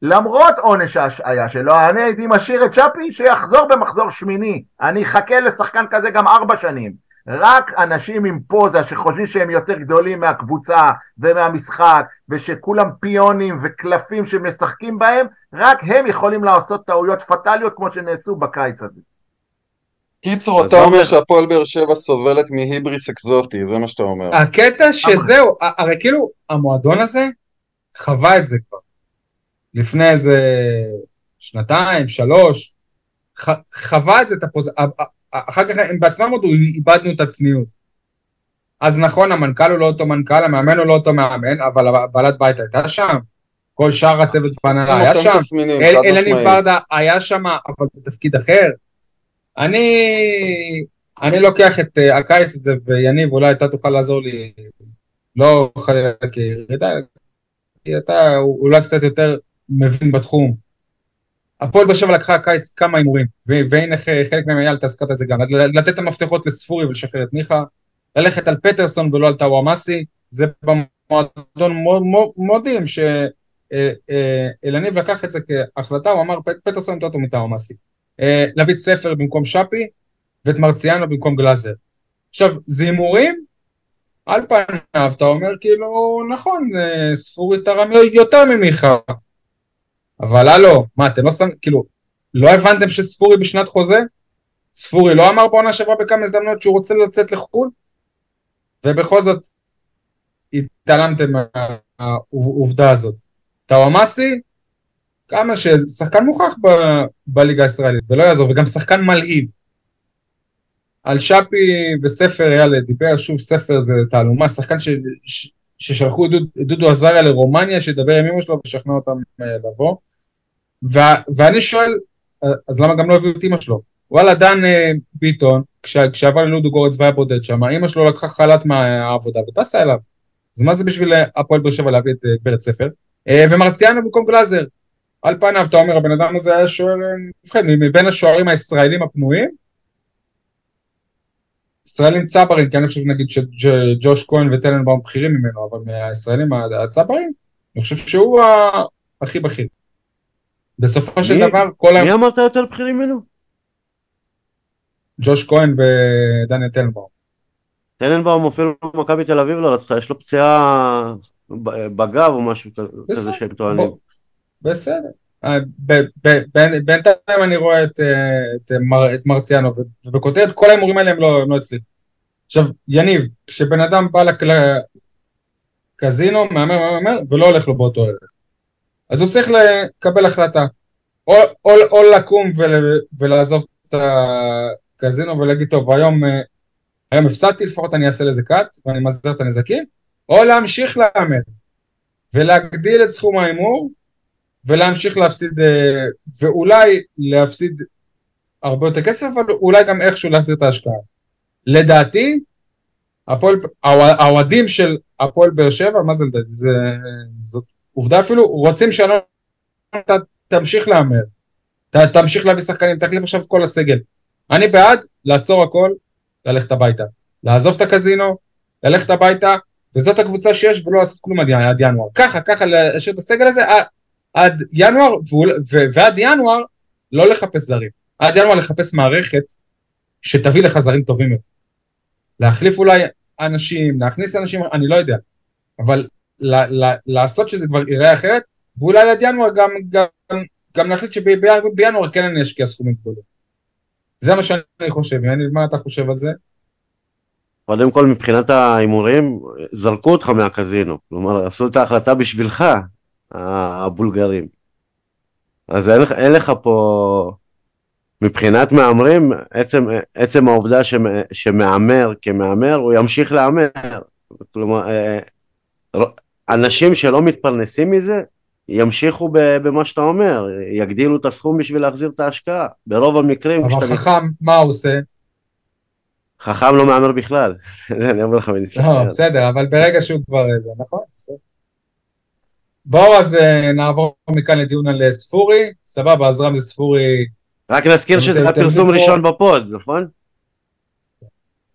למרות עונש ההשעיה שלו, אני הייתי משאיר את שפי שיחזור במחזור שמיני. אני אחכה לשחקן כזה גם ארבע שנים. רק אנשים עם פוזה שחושבים שהם יותר גדולים מהקבוצה ומהמשחק ושכולם פיונים וקלפים שמשחקים בהם, רק הם יכולים לעשות טעויות פטאליות כמו שנעשו בקיץ הזה. קיצור, אתה אומר שהפועל באר שבע סובלת מהיבריס אקזוטי, זה מה שאתה אומר. הקטע שזהו, הרי כאילו המועדון הזה חווה את זה כבר. לפני איזה שנתיים, שלוש, חווה את זה, את הפוז... אחר כך הם בעצמם הודו, איבדנו את הצניעות. אז נכון, המנכ"ל הוא לא אותו מנכ"ל, המאמן הוא לא אותו מאמן, אבל בעלת בית הייתה שם, כל שאר הצוות פאנלה היה שם, אלניב ברדה היה שם, אבל בתפקיד אחר. אני, אני לוקח את uh, הקיץ הזה, ויניב, אולי אתה תוכל לעזור לי, לא חלילה כירידה, כי אתה אולי קצת יותר מבין בתחום. הפועל באר שבע לקחה קיץ כמה הימורים, והנה חלק מהם אייל, אתה הזכרת את זה גם, לתת את המפתחות לספורי ולשחרר את מיכה, ללכת על פטרסון ולא על טאוואמאסי, זה במועדון מודים שאלניב אה, אה, לקח את זה כהחלטה, הוא אמר פטרסון יותר טוב מטאוואמאסי. אה, להביא את ספר במקום שפי, ואת מרציאנו במקום גלאזר. עכשיו, זה הימורים, על פניו אתה אומר כאילו, נכון, ספורי תרם יותר ממיכה, אבל הלו, מה, אתם לא שמים, כאילו, לא הבנתם שספורי בשנת חוזה? ספורי לא אמר בעונה שעברה בכמה הזדמנויות שהוא רוצה לצאת לחו"ל? ובכל זאת, התעלמתם מהעובדה הזאת. טוואמאסי, כמה ששחקן מוכח ב- בליגה הישראלית, ולא יעזור, וגם שחקן מלהיב. על שפי וספר, יאללה, דיבר שוב, ספר זה תעלומה, שחקן ש... ש... ששלחו את דודו עזריה לרומניה, שידבר עם אמא שלו וישכנע אותם אה, לבוא. ו- ואני שואל, אז למה גם לא הביאו את אמא שלו? וואלה, דן אה, ביטון, כש- כשעבר ללודו גורץ והיה בודד שם, אמא שלו לקחה חל"ת מהעבודה וטסה אליו. אז מה זה בשביל אה, הפועל באר שבע להביא את גברת ספר? ומרציאנו במקום גלאזר. על פניו, אתה אומר, הבן אדם הזה היה שוער נבחרת, מבין השוערים הישראלים הפנויים, ישראלים צברים, כי אני חושב נגיד שג'וש כהן וטלנבאום בכירים ממנו, אבל מהישראלים הצברים, אני חושב שהוא הכי בכיר. בסופו של דבר, כל מי אמרת יותר בכירים ממנו? ג'וש כהן ודניאל טלנבאום. טלנבאום אפילו מכבי תל אביב לא רצתה, יש לו פציעה בגב או משהו כזה שהם טוענים. בסדר. אה, בינתיים אני רואה את, אה, את, מר, את מרציאנו, ובכותרת כל ההימורים האלה הם לא, לא הצליחו. עכשיו, יניב, כשבן אדם בא לקזינו, מהמר, מהמר, ולא הולך לו באותו ערב, אז הוא צריך לקבל החלטה. או, או, או לקום ול, ולעזוב את הקזינו ולהגיד, טוב, היום, אה, היום הפסדתי, לפחות אני אעשה לזה קאט, ואני מזהר את הנזקים, או להמשיך להמר, ולהגדיל את סכום ההימור, ולהמשיך להפסיד, אה, ואולי להפסיד הרבה יותר כסף, אבל אולי גם איכשהו להחזיר את ההשקעה. לדעתי, הפועל, האוהדים של הפועל באר שבע, מה זה לדעתי? זה, זאת עובדה אפילו, רוצים שאלון תמשיך להמר, ת, תמשיך להביא שחקנים, תחליף עכשיו את כל הסגל. אני בעד לעצור הכל, ללכת הביתה. לעזוב את הקזינו, ללכת הביתה, וזאת הקבוצה שיש ולא לעשות כלום עד ינואר. ככה, ככה להשאיר את הסגל הזה, עד ינואר, ועד ינואר לא לחפש זרים. עד ינואר לחפש מערכת שתביא לך זרים טובים יותר. להחליף אולי אנשים, להכניס אנשים, אני לא יודע. אבל לעשות שזה כבר ייראה אחרת, ואולי עד ינואר גם, גם, גם להחליט שבינואר כן אני אשקיע סכומים גדולים. זה מה שאני חושב, יניב, מה אתה חושב על זה? קודם כל מבחינת ההימורים, זרקו אותך מהקזינו, כלומר עשו את ההחלטה בשבילך, הבולגרים. אז אין אין לך פה, מבחינת מהמרים, עצם, עצם העובדה שמהמר כמהמר, הוא ימשיך להמר. כלומר, אה, אנשים שלא מתפרנסים מזה, ימשיכו במה שאתה אומר, יגדילו את הסכום בשביל להחזיר את ההשקעה. ברוב המקרים... אבל חכם, מה הוא עושה? חכם לא מהמר בכלל, זה אני אומר לך מניסיון. לא, בסדר, אבל ברגע שהוא כבר זה, נכון? בואו אז אה, נעבור מכאן לדיון על אה, ספורי, סבבה, אז רמזי ספורי רק נזכיר שזה היה פרסום ראשון בפוד, נכון?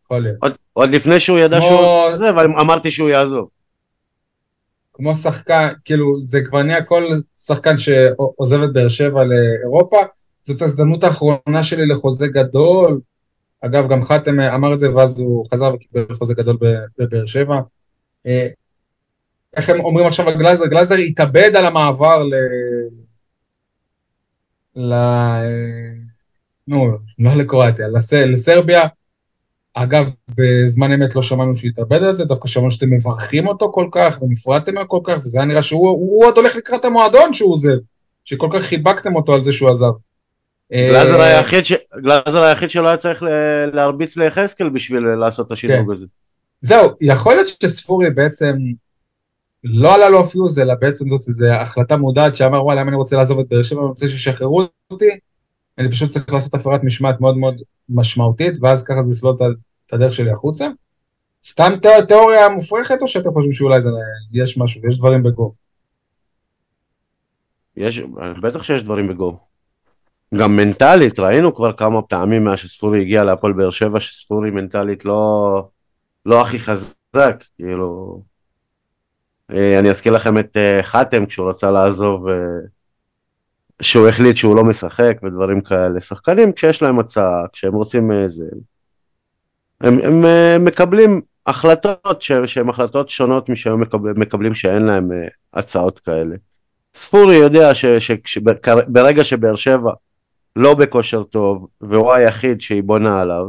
יכול להיות. עוד- לפני שהוא ידע שהוא זה, אבל אמרתי שהוא יעזוב. כמו שחקן, כאילו זה כבר נהיה כל שחקן שעוזב את באר שבע לאירופה, זאת ההזדמנות האחרונה שלי לחוזה גדול. אגב, גם חתם אמר את זה ואז הוא חזר וקיבל חוזה גדול בבאר שבע. אה, איך הם אומרים עכשיו על גלאזר? גלאזר התאבד על המעבר ל... ל... אה, נו, לא לקרואטיה, לס... לסרביה. אגב, בזמן אמת לא שמענו שהוא התאבד על זה, דווקא שמענו שאתם מברכים אותו כל כך, ונפרדתם ממנו כל כך, וזה היה נראה שהוא הוא עוד הולך לקראת המועדון שהוא עוזב, שכל כך חיבקתם אותו על זה שהוא עזב. גלאזר אה, היחיד ש- גלאזר היחיד שלא היה צריך להרביץ ליחזקאל בשביל לעשות את השדרוג כן. הזה. זהו, יכול להיות שספורי בעצם לא עלה לו פיוז, אלא בעצם זאת איזו החלטה מודעת שאמר וואלה, אם אני רוצה לעזוב את באר שבע, אני רוצה שישחררו אותי, אני פשוט צריך לעשות הפרת משמעת מאוד מאוד משמעותית, ואז ככה זה יסלול את הדרך שלי החוצה. סתם תיאוריה מופרכת, או שאתם חושבים שאולי זה, יש משהו, יש דברים בגו? יש, בטח שיש דברים בגו. גם מנטלית, ראינו כבר כמה פעמים מאז שספורי הגיע להפועל באר שבע, שספורי מנטלית לא, לא הכי חזק, כאילו... אה, אני אזכיר לכם את אה, חתם כשהוא רצה לעזוב, אה, שהוא החליט שהוא לא משחק ודברים כאלה. שחקנים כשיש להם הצעה, כשהם רוצים איזה... הם, הם אה, מקבלים החלטות ש- שהן החלטות שונות משהם מקבל, מקבלים שאין להם אה, הצעות כאלה. ספורי יודע שברגע שבאר שבע לא בכושר טוב והוא היחיד שהיא בונה עליו,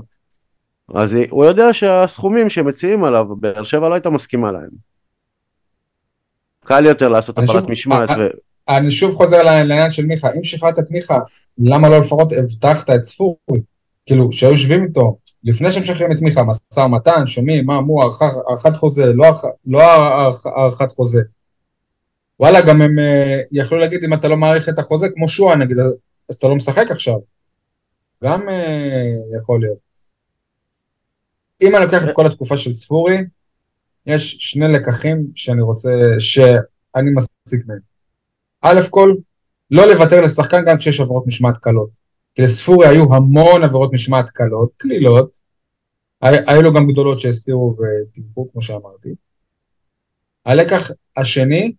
אז היא- הוא יודע שהסכומים שמציעים עליו, באר שבע לא הייתה מסכימה להם. קל יותר לעשות הפרת משמעת, אה, ו... אני שוב חוזר לעניין של מיכה, אם שחררת את מיכה, למה לא לפחות הבטחת את ספורי? כאילו, שהיו יושבים איתו, לפני שהם משחררים את מיכה, משא ומתן, שומעים, מה אמרו, הארכת חוזה, לא לא הארכ- הארכת חוזה. וואלה, גם הם אה, יכלו להגיד, אם אתה לא מעריך את החוזה, כמו שועה נגיד, אז אתה לא משחק עכשיו. גם אה, יכול להיות. אם אני לוקח את כל התקופה של ספורי, יש שני לקחים שאני רוצה, שאני מסיק מהם. א' כל, לא לוותר לשחקן גם כשיש עבירות משמעת קלות. כי לספורי היו המון עבירות משמעת קלות, קלילות, הי- היו לו גם גדולות שהסתירו וטימחו, כמו שאמרתי. הלקח השני,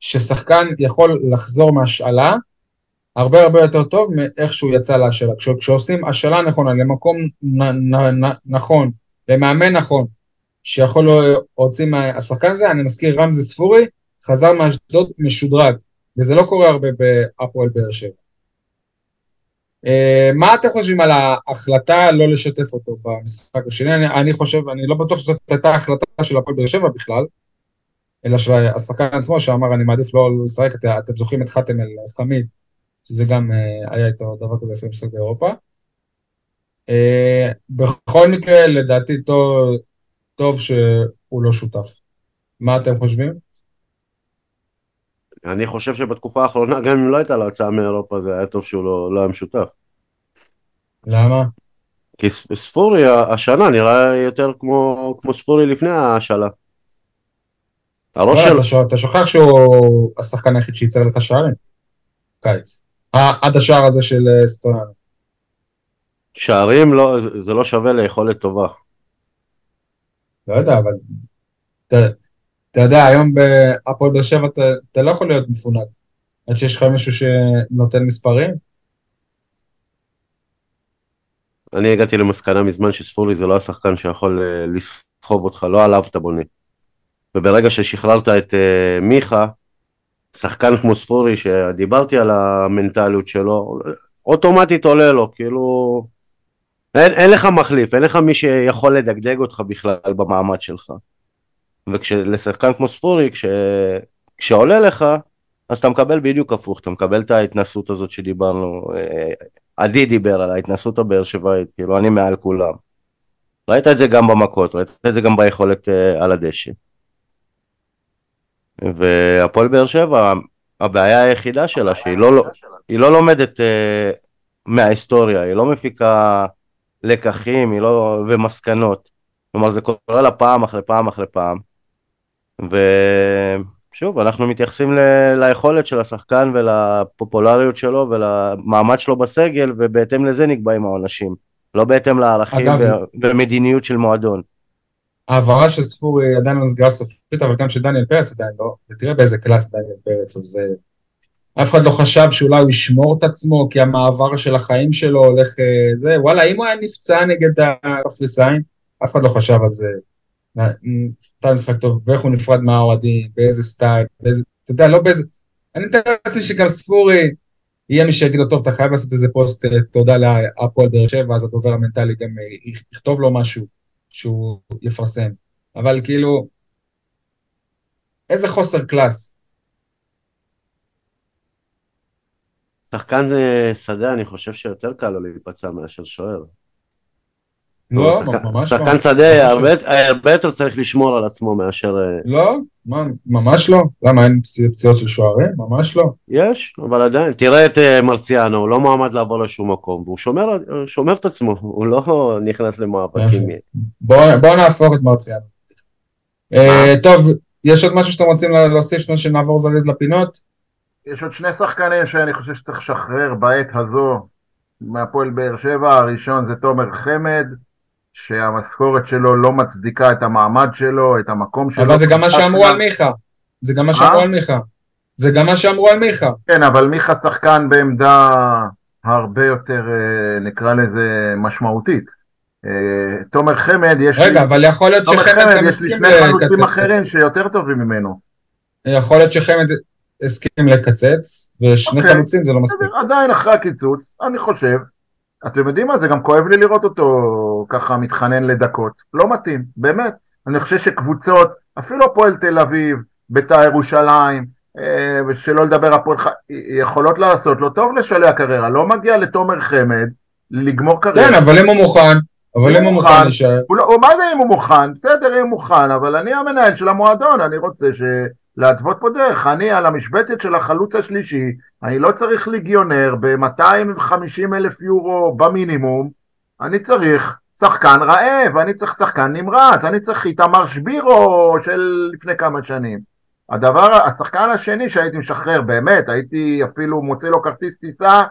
ששחקן יכול לחזור מהשאלה הרבה הרבה יותר טוב מאיך שהוא יצא להשאלה. כש, כשעושים השאלה נכונה למקום נ, נ, נ, נכון, למאמן נכון, שיכול להוציא מהשחקן הזה, אני מזכיר רמזי ספורי, חזר מאשדוד משודרג, וזה לא קורה הרבה בהפועל באר שבע. אה, מה אתם חושבים על ההחלטה לא לשתף אותו במשחק השני? אני, אני חושב, אני לא בטוח שזאת הייתה החלטה של הפועל באר שבע בכלל, אלא של השחקן עצמו שאמר אני מעדיף לא לשחק, את- אתם זוכרים את חתם אל חמיד, שזה גם אה, היה איתו דבר כזה לפני משחק באירופה. אה, בכל מקרה, לדעתי טוב, טוב שהוא לא שותף. מה אתם חושבים? אני חושב שבתקופה האחרונה, גם אם לא הייתה לו הצעה מאירופה, זה היה טוב שהוא לא, לא היה משותף. למה? כי ספורי השנה נראה יותר כמו, כמו ספורי לפני ההשאלה. הראש וואלה, שלו, אתה אתה שוכח שהוא השחקן היחיד שייצר לך שערים. קיץ. עד השער הזה של אה, סטויאנו. שערים לא, זה- זה לא שווה ליכולת טובה. לא יודע, אבל... אתה יודע, היום בהפועל באר שבע אתה- אתה לא יכול להיות מפונק. עד שיש לך מישהו שנותן מספרים. אני הגעתי למסקנה מזמן שספורי זה לא השחקן שיכול אה, לסחוב אותך, לא עליו אתה בונה. וברגע ששחררת את אה, מיכה, שחקן כמו ספורי, שדיברתי על המנטליות שלו, אוטומטית עולה לו, כאילו... אין, אין לך מחליף, אין לך מי שיכול לדגדג אותך בכלל במעמד שלך. וכשלשחקן כמו ספורי, כש, כשעולה לך, אז אתה מקבל בדיוק הפוך, אתה מקבל את ההתנסות הזאת שדיברנו, אה, עדי דיבר על ההתנסות הבאר שבעית, כאילו אני מעל כולם. ראית את זה גם במכות, ראית את זה גם ביכולת אה, על הדשא. והפועל באר שבע, הבעיה היחידה שלה שהיא לא, היא לא לומדת אה, מההיסטוריה, היא לא מפיקה לקחים לא, ומסקנות. כלומר זה קורה לה פעם אחרי פעם אחרי פעם. ושוב, אנחנו מתייחסים ל... ליכולת של השחקן ולפופולריות שלו ולמעמד שלו בסגל, ובהתאם לזה נקבעים העונשים. לא בהתאם לערכים אגב, ו... זה- ומדיניות של מועדון. ההעברה של ספורי עדיין לא נסגרה סופית, אבל גם של דניאל פרץ עדיין לא, ותראה באיזה class דניאל פרץ, אה, אף אחד לא חשב שאולי הוא ישמור את עצמו, כי המעבר של החיים שלו הולך, אה, זה, וואלה, אם הוא היה נפצע נגד הקפריסאים, אף אחד לא חשב על זה. נתן משחק טוב, ואיך הוא נפרד מהאוהדים, באיזה style, באיזה, אתה יודע, לא באיזה, אני מתאר לעצמי שגם ספורי, יהיה מי שיגיד לו, טוב, אתה חייב לעשות איזה פוסט אה, תודה להפועל באר שבע, אז הדובר המנטלי גם אה, יכתוב לו משהו שהוא יפרסם. אבל כאילו, איזה חוסר class. שחקן אה, שדה אני חושב שיותר קל לו להיפצע מאשר שוער. לא, שחקן- ממש לא. שחקן שדה הרבה הרבה יותר צריך לשמור על עצמו מאשר... אה, לא, מה, ממש לא. למה, אין פציע- פציעות של שוערים? ממש לא. יש, אבל עדיין. תראה את אה, מרציאנו, הוא לא מועמד לעבור לשום מקום, והוא שומר, את עצמו, הוא לא נכנס למאבקים. בואו בוא נהפוך את מרציאנו. אה, טוב, יש עוד משהו שאתם רוצים לה- להוסיף לפני שנעבור זריז לפינות? יש עוד שני שחקנים שאני חושב שצריך לשחרר בעת הזו מהפועל באר שבע, הראשון זה תומר חמד, שהמשכורת שלו לא מצדיקה את המעמד שלו, את המקום שלו. אבל זה גם מה שאמרו על מיכה. זה גם מה שאמרו? על מיכה. זה גם מה שאמרו על מיכה. כן, אבל מיכה שחקן בעמדה הרבה יותר, אה, נקרא לזה, משמעותית. אה, תומר חמד, יש רגע, לי... אבל יכול להיות תומר שחמד חמד, גם יש לי שני חלוצים. אחרים שיותר טובים ממנו. יכול להיות שחמד הסכים לקצץ, ושני אוקיי. חלוצים זה לא מספיק. עדיין אחרי הקיצוץ, אני חושב, אתם יודעים מה, זה גם כואב לי לראות אותו ככה מתחנן לדקות. לא מתאים, באמת. אני חושב שקבוצות, אפילו הפועל תל אביב, בית"ר ירושלים, אה, ושלא לדבר הפועל ח... יכולות לעשות לו טוב לשלם הקריירה. לא מגיע לתומר חמד לגמור קריירה. כן, אבל אם הוא מוכן, אבל אם הוא מוכן. להישאר, הוא לא, מה זה אם הוא מוכן? בסדר אם הוא מוכן, אבל אני המנהל של המועדון, אני רוצה ש... להתוות פה דרך. אני על המשבצת של החלוץ השלישי, אני לא צריך ליגיונר ב-250 אלף יורו במינימום, אני צריך שחקן רעב, אני צריך שחקן נמרץ, אני צריך איתמר שבירו של לפני כמה שנים. הדבר, השחקן השני שהייתי משחרר, באמת, הייתי אפילו מוצא לו כרטיס טיסה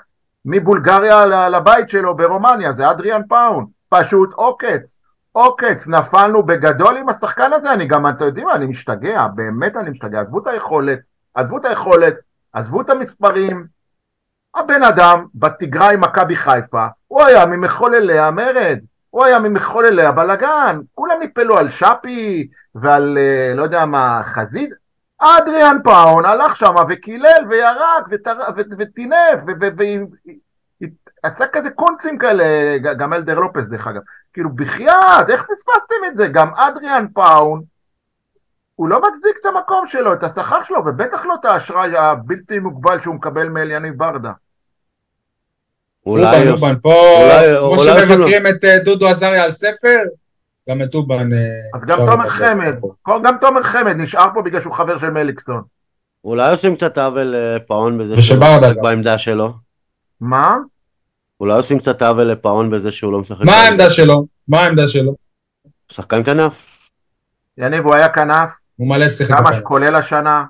מבולגריה לבית שלו ברומניה, זה אדריאן פאון, פשוט עוקץ. עוקץ, נפלנו בגדול עם השחקן הזה, אני גם, אתם יודעים מה, אני משתגע, באמת אני משתגע, עזבו את היכולת, עזבו את היכולת, עזבו את המספרים, הבן אדם בתגרה עם מכבי חיפה, הוא היה ממחוללי המרד, הוא היה ממחוללי הבלגן, כולם נפלו על שפי ועל אה, לא יודע מה, חזית, אדריאן פאון הלך שם וקילל וירק וטינף עשה כזה קונצים כאלה, גם אלדר לופס דרך אגב, כאילו בחייאת, איך פספסתם את זה? גם אדריאן פאון, הוא לא מצדיק את המקום שלו, את השכר שלו, ובטח לא את האשראי הבלתי מוגבל שהוא מקבל מאליניב ברדה. אולי... אובן, פה, כמו שמבקרים את אה, דודו עזריה על ספר, גם את אובן. אה, אז גם תומר חמד, גם תומר חמד נשאר פה בגלל שהוא חבר של מליקסון. אולי עושים קצת עוול לפאון בזה ושל שהוא לא ברדה משחק גם. בעמדה שלו. מה? אולי עושים קצת עוול לפאון בזה שהוא לא משחק. מה. העמדה שלו? מה העמדה שלו? שחקן כנף. יניב, הוא היה כנף, הוא מלא שיחק כמה בכנף. כולל השנה,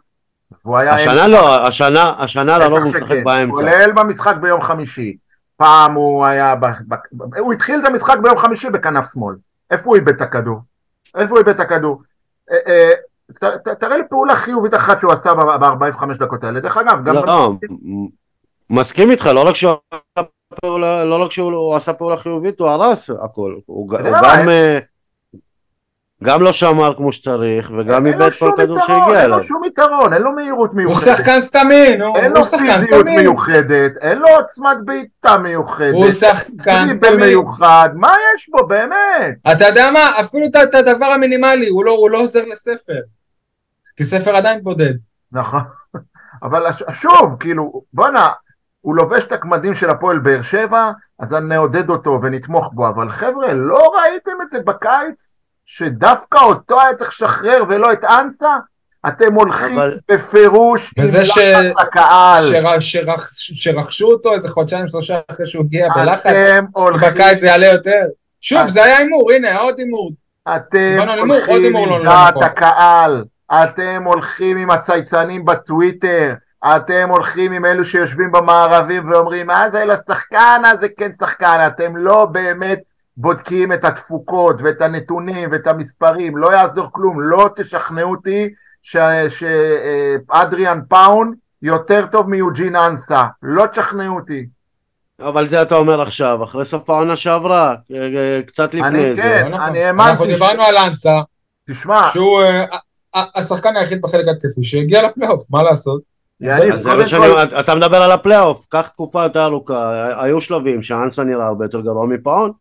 והוא היה... השנה לא, השנה, השנה לרוב הוא משחק באמצע. כולל במשחק ביום חמישי. פעם הוא היה... ב... ב... הוא התחיל את המשחק ביום חמישי בכנף שמאל. איפה הוא איבד את הכדור? איפה הוא איבד את הכדור? אה, אה, ת, ת, תראה לי פעולה חיובית אחת שהוא עשה ב-45 דקות האלה. דרך אגב, גם... לא, מסכים איתך, לא רק שהוא עשה פעולה- לא רק שהוא עשה פעולה חיובית, הוא הרס הכל. הוא הוא גם... אה, גם לא שמר כמו שצריך, וגם אין איבד כל כדור שהגיע אין אליו. לו שום יתרון, אין לו מהירות הוא מיוחדת. שחקן סתמין, הוא אין הוא לו שחקן פיזיות סתמין. מיוחדת, אין לו עוצמת בעיטה מיוחדת. הוא שחקן סתמין. מיוחד, מה יש בו באמת? אתה יודע מה? אפילו את- הדבר המינימלי, הוא לא- הוא לא עוזר לספר. כי ספר עדיין בודד. נכון, אבל הש- שוב, כאילו, בואנה, הוא לובש את הקמדים של הפועל באר שבע, אז נעודד אותו ונתמוך בו, אבל חבר'ה, לא ראיתם את זה בקיץ? שדווקא אותו היה צריך לשחרר ולא את אנסה? אתם הולכים אבל- בפירוש עם וזה ש- לחץ הקהל. שר- שרכ- שרכשו אותו איזה חודשיים שלושה אחרי שהוא הגיע בלחץ, הולכים, בקיץ זה יעלה יותר. שוב, אז- זה היה הימור, הנה עוד הימור. אתם הולכים עם לא- לא דעת נכון. הקהל, אתם הולכים עם הצייצנים בטוויטר, אתם הולכים עם אלו שיושבים במערבים ואומרים, אה זה לשחקן, אה זה כן שחקן, אתם לא באמת בודקים את התפוקות ואת הנתונים ואת המספרים, לא יעזור כלום, לא תשכנעו אותי שאדריאן פאון יותר טוב מיוג'ין אנסה, לא תשכנעו אותי. אבל זה אתה אומר עכשיו, אחרי סוף העונה שעברה, אה, אה, קצת לפני אני זה. כן, לא נכון. אני האמנתי אנחנו ש- דיברנו על אנסה, תשמע, שהוא אה, ה- ה- השחקן היחיד בחלק התקפי שהגיע לפלייאוף, מה לעשות? אז אתה מדבר על הפלייאוף, קח תקופה יותר ארוכה, היו שלבים שאנסה נראה הרבה יותר גרוע מפאון.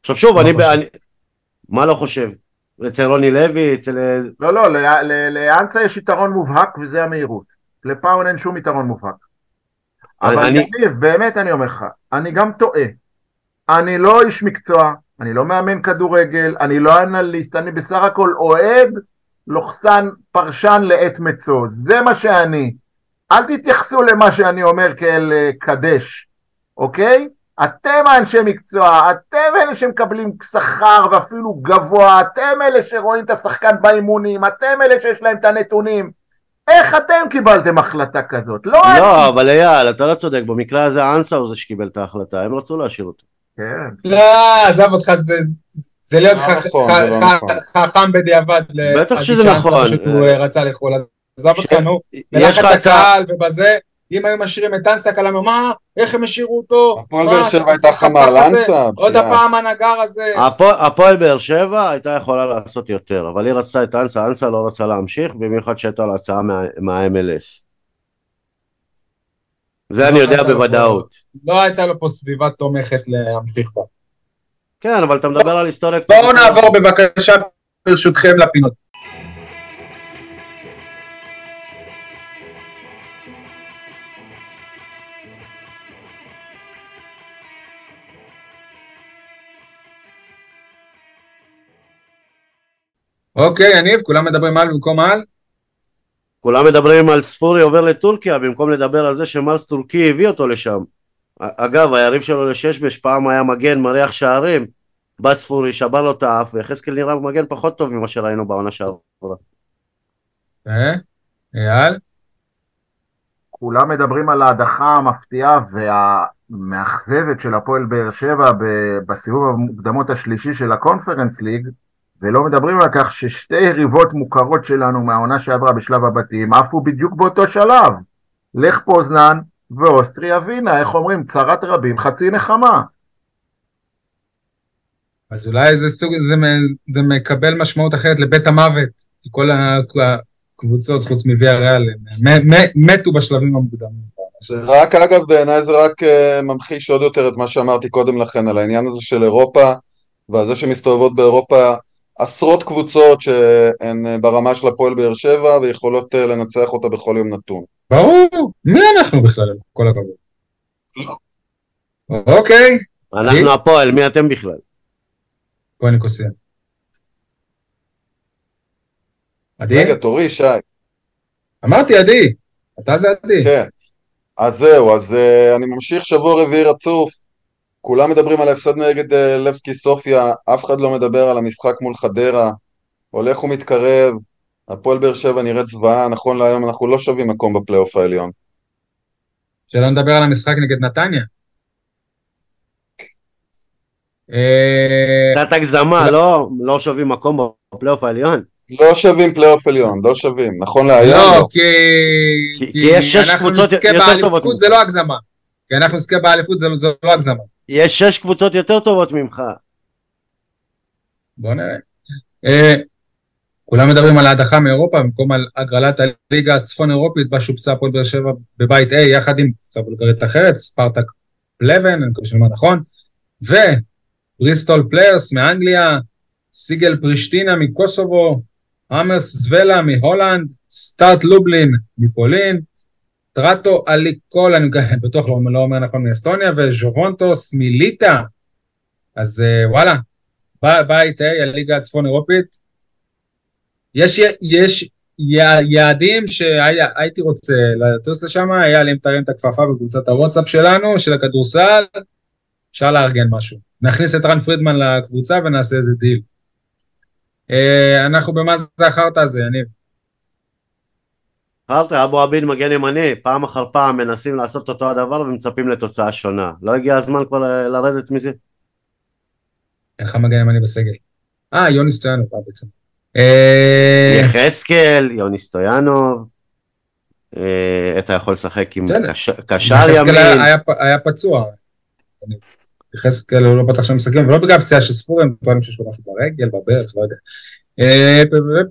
עכשיו שוב, לא אני, מה לא חושב? אצל רוני לוי, אצל... לא, לא, לאנסה יש יתרון מובהק וזה המהירות. לפאון אין שום יתרון מובהק. אבל אני- באמת אני אומר לך, אני גם טועה. אני לא איש מקצוע, אני לא מאמן כדורגל, אני לא אנליסט, אני בסך הכל אוהד, לוחסן פרשן לעת מצוא. זה מה שאני. אל תתייחסו למה שאני אומר כאל אה, קדש, אוקיי? אתם האנשי מקצוע, אתם אלה שמקבלים שכר ואפילו גבוה, אתם אלה שרואים את השחקן באימונים, אתם אלה שיש להם את הנתונים. איך אתם קיבלתם החלטה כזאת? לא אני. לא, אבל אייל, אתה לא צודק, במקרה הזה אנסה הוא זה שקיבל את ההחלטה, הם רצו להשאיר אותו. כן. לא, עזב אותך, זה- זה להיות לא נכון, לא נכון. חכם בדיעבד. בטח שזה נכון. פשוט הוא אה, רצה לחו"ל, עזב אותך, נו. יש בלחץ לך הצעה, הקהל ובזה, אם היו משאירים את אנסה קלה, מה, איך הם השאירו אותו? הפועל באר שבע הייתה חמה על? אנסה. עוד. הפעם הנגר הזה. הפועל- באר שבע הייתה יכולה לעשות יותר, אבל היא רצתה את אנסה, אנסה לא רצה להמשיך, במיוחד שהייתה לה הצעה מה- מה-MLS. זה אני לא יודע הייתה לו בוודאות. לא הייתה לו פה סביבה תומכת להמשיך בה. כן, אבל אתה מדבר על היסטוריה קצת... בואו נעבור בבקשה ברשותכם לפינות. אוקיי, יניב, כולם מדברים על במקום על? כולם מדברים על ספורי עובר לטורקיה, במקום לדבר על זה שמרס טורקי הביא אותו לשם. אגב, היריב שלו לששבש פעם היה מגן מריח שערים, בא ספורי, שבר לו את האף, ויחזקאל נראה מגן פחות טוב ממה שראינו בעונה שעברה. אה? אייל? כולם מדברים על ההדחה המפתיעה והמאכזבת של הפועל באר שבע ב- בסיבוב המוקדמות השלישי של הקונפרנס ליג, ולא מדברים על כך ששתי יריבות מוכרות שלנו מהעונה שעברה בשלב הבתים עפו בדיוק באותו שלב. לך פוזנן ואוסטריה ווינה, איך אומרים, צרת רבים חצי נחמה. אז אולי זה סוג, זה, זה מקבל משמעות אחרת לבית המוות, כי כל הקבוצות חוץ מוויה ריאל מתו בשלבים המוקדמים. זה רק, אגב, בעיניי זה רק אה, ממחיש עוד יותר את מה שאמרתי קודם לכן על העניין הזה של אירופה ועל זה שמסתובבות באירופה עשרות קבוצות שהן אה, ברמה של הפועל באר שבע ויכולות אה, לנצח אותה בכל יום נתון. ברור, מי אנחנו בכלל? כל הכבוד. אוקיי, אנחנו הפועל, מי אתם בכלל? פה אני כוסיה. עדי? רגע, תורי, שי. אמרתי עדי, אתה זה עדי. כן. אז זהו, אז uh, אני ממשיך שבוע רביעי רצוף. כולם מדברים על ההפסד נגד אה, לבסקי סופיה, אף אחד לא מדבר על המשחק מול חדרה. הולך ומתקרב, הפועל באר שבע נראית זוועה, נכון להיום אנחנו לא שווים מקום בפלייאוף העליון. שלא נדבר על המשחק נגד נתניה. אה, קצת הגזמה, לא? לא שווים מקום בפלייאוף העליון? לא שווים פלייאוף עליון, לא שווים, נכון להיום. לא, לא. כי... כי- יש שש קבוצות יותר טובות. זה לא הגזמה. כי אנחנו נזכה באליפות זה זה לא הגזמה. יש שש קבוצות יותר טובות ממך. בוא נראה. אה, כולם מדברים על ההדחה מאירופה במקום על הגרלת הליגה הצפון אירופית בה שובצה הפועל באר שבע בבית A יחד עם קבוצה בולגרית אחרת, ספרטק פלבן, אני מקווה שאני אומר נכון, ובריסטול פליירס מאנגליה, סיגל פרישטינה מקוסובו, אמרס זוולה מהולנד, סטארט לובלין מפולין, טרטו אליקול, אני בטוח לא, לא אומר נכון מאסטוניה, וז'ובונטוס מליטא. אז אה, וואלה, בית A, הליגה הצפון אירופית. יש, יש יעדים שהייתי רוצה לטוס לשם, היה לי אם תרים את הכפפה בקבוצת הוואטסאפ שלנו, של הכדורסל, אפשר לארגן משהו. נכניס את רן פרידמן לקבוצה ונעשה איזה דיל. אה, אנחנו במה זה החרטא הזה, יניב. חרטא, אבו עביד מגן ימני, פעם אחר פעם מנסים לעשות אותו הדבר ומצפים לתוצאה שונה. לא הגיע הזמן כבר לרדת מזה? אין לך מגן ימני בסגל. אה, יוני סטויאנוב, אה, בעצם. אה, יחזקאל, יוני סטויאנוב, אה, אתה יכול לשחק עם קשר ימין. היה פצוע. יחזקאל הוא לא בטח שם משחקים, ולא בגלל פציעה של ספורים, טוענים שיש לו משהו ברגל, בברך, לא יודע.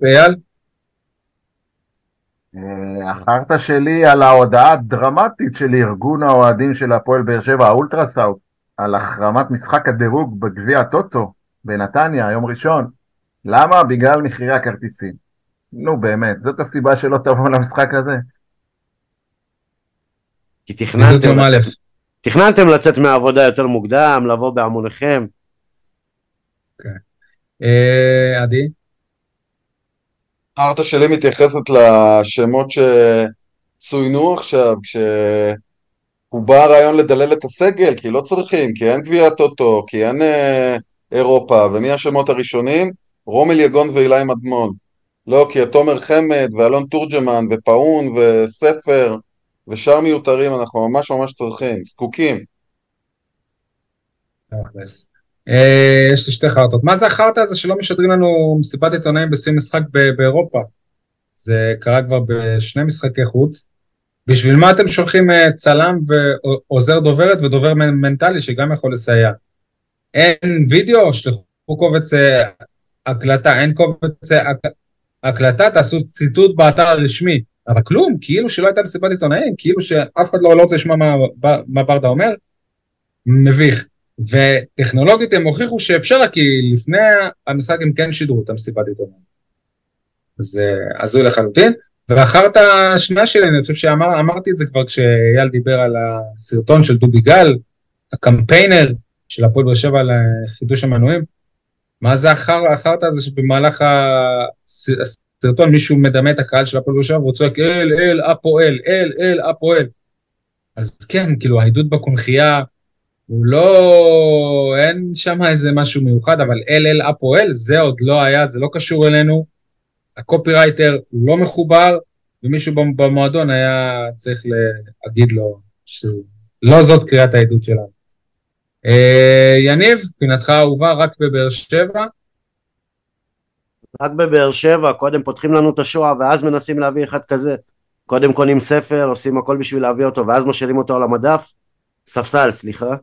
אייל? החרטא שלי על ההודעה הדרמטית של ארגון האוהדים של הפועל באר שבע, האולטרסאוט, על החרמת משחק הדירוג בגביע הטוטו בנתניה, יום ראשון. למה? בגלל מחירי הכרטיסים. נו באמת, זאת הסיבה שלא תבוא למשחק הזה. כי תכננתם לצאת, תכננתם לצאת מהעבודה יותר מוקדם, לבוא בהמוניכם. כן. אה, עדי? הארטה שלי מתייחסת לשמות שצוינו עכשיו, כשהוא בא הרעיון לדלל את הסגל, כי לא צריכים, כי אין גביע טוטו, כי אין אה, אירופה, ומי השמות הראשונים? רומל יגון ואילי מדמון. לא, כי תומר חמד ואלון תורג'מן ופאון וספר ושאר מיותרים אנחנו ממש ממש צריכים, זקוקים. יש לי שתי חרטות. מה זה החרטא הזה שלא משדרים לנו מסיבת עיתונאים בסיום משחק באירופה? זה קרה כבר בשני משחקי חוץ. בשביל מה אתם שולחים אה, צלם ועוזר דוברת ודובר מנטלי שגם יכול לסייע? אין וידאו, שלחו קובץ אה, הקלטה, אין קובץ הקלטה, תעשו ציטוט באתר הרשמי. אבל כלום, כאילו שלא הייתה מסיבת עיתונאים, כאילו שאף אחד לא, לא רוצה לשמוע מה, מה ברדה אומר, מביך. וטכנולוגית הם הוכיחו שאפשר, כי לפני המשחק הם כן שידרו את המסיבת עיתונאים. זה הזוי לחלוטין. ואחרת השנייה שלי, אני חושב שאמרתי את זה כבר כשאייל דיבר על הסרטון של דובי גל, הקמפיינר של הפועל באר שבע לחידוש המנויים. מה זה החרטא הזה שבמהלך הסרטון מישהו מדמה את הקהל של הפועל באר שבע והוא צועק אל, אל, הפועל, אל, אל, הפועל. אז כן, כאילו העדות בקונכייה הוא לא, אין שם איזה משהו מיוחד, אבל אל אל הפועל זה עוד לא היה, זה לא קשור אלינו. הקופירייטר הוא לא מחובר, ומישהו במועדון היה צריך להגיד לו שלא זאת קריאת העדות שלנו. אה, יניב, פינתך האהובה רק בבאר שבע? רק בבאר שבע, קודם פותחים לנו את השואה ואז מנסים להביא אחד כזה. קודם קונים ספר, עושים הכל בשביל להביא אותו ואז משאירים אותו על המדף. ספסל, סליחה.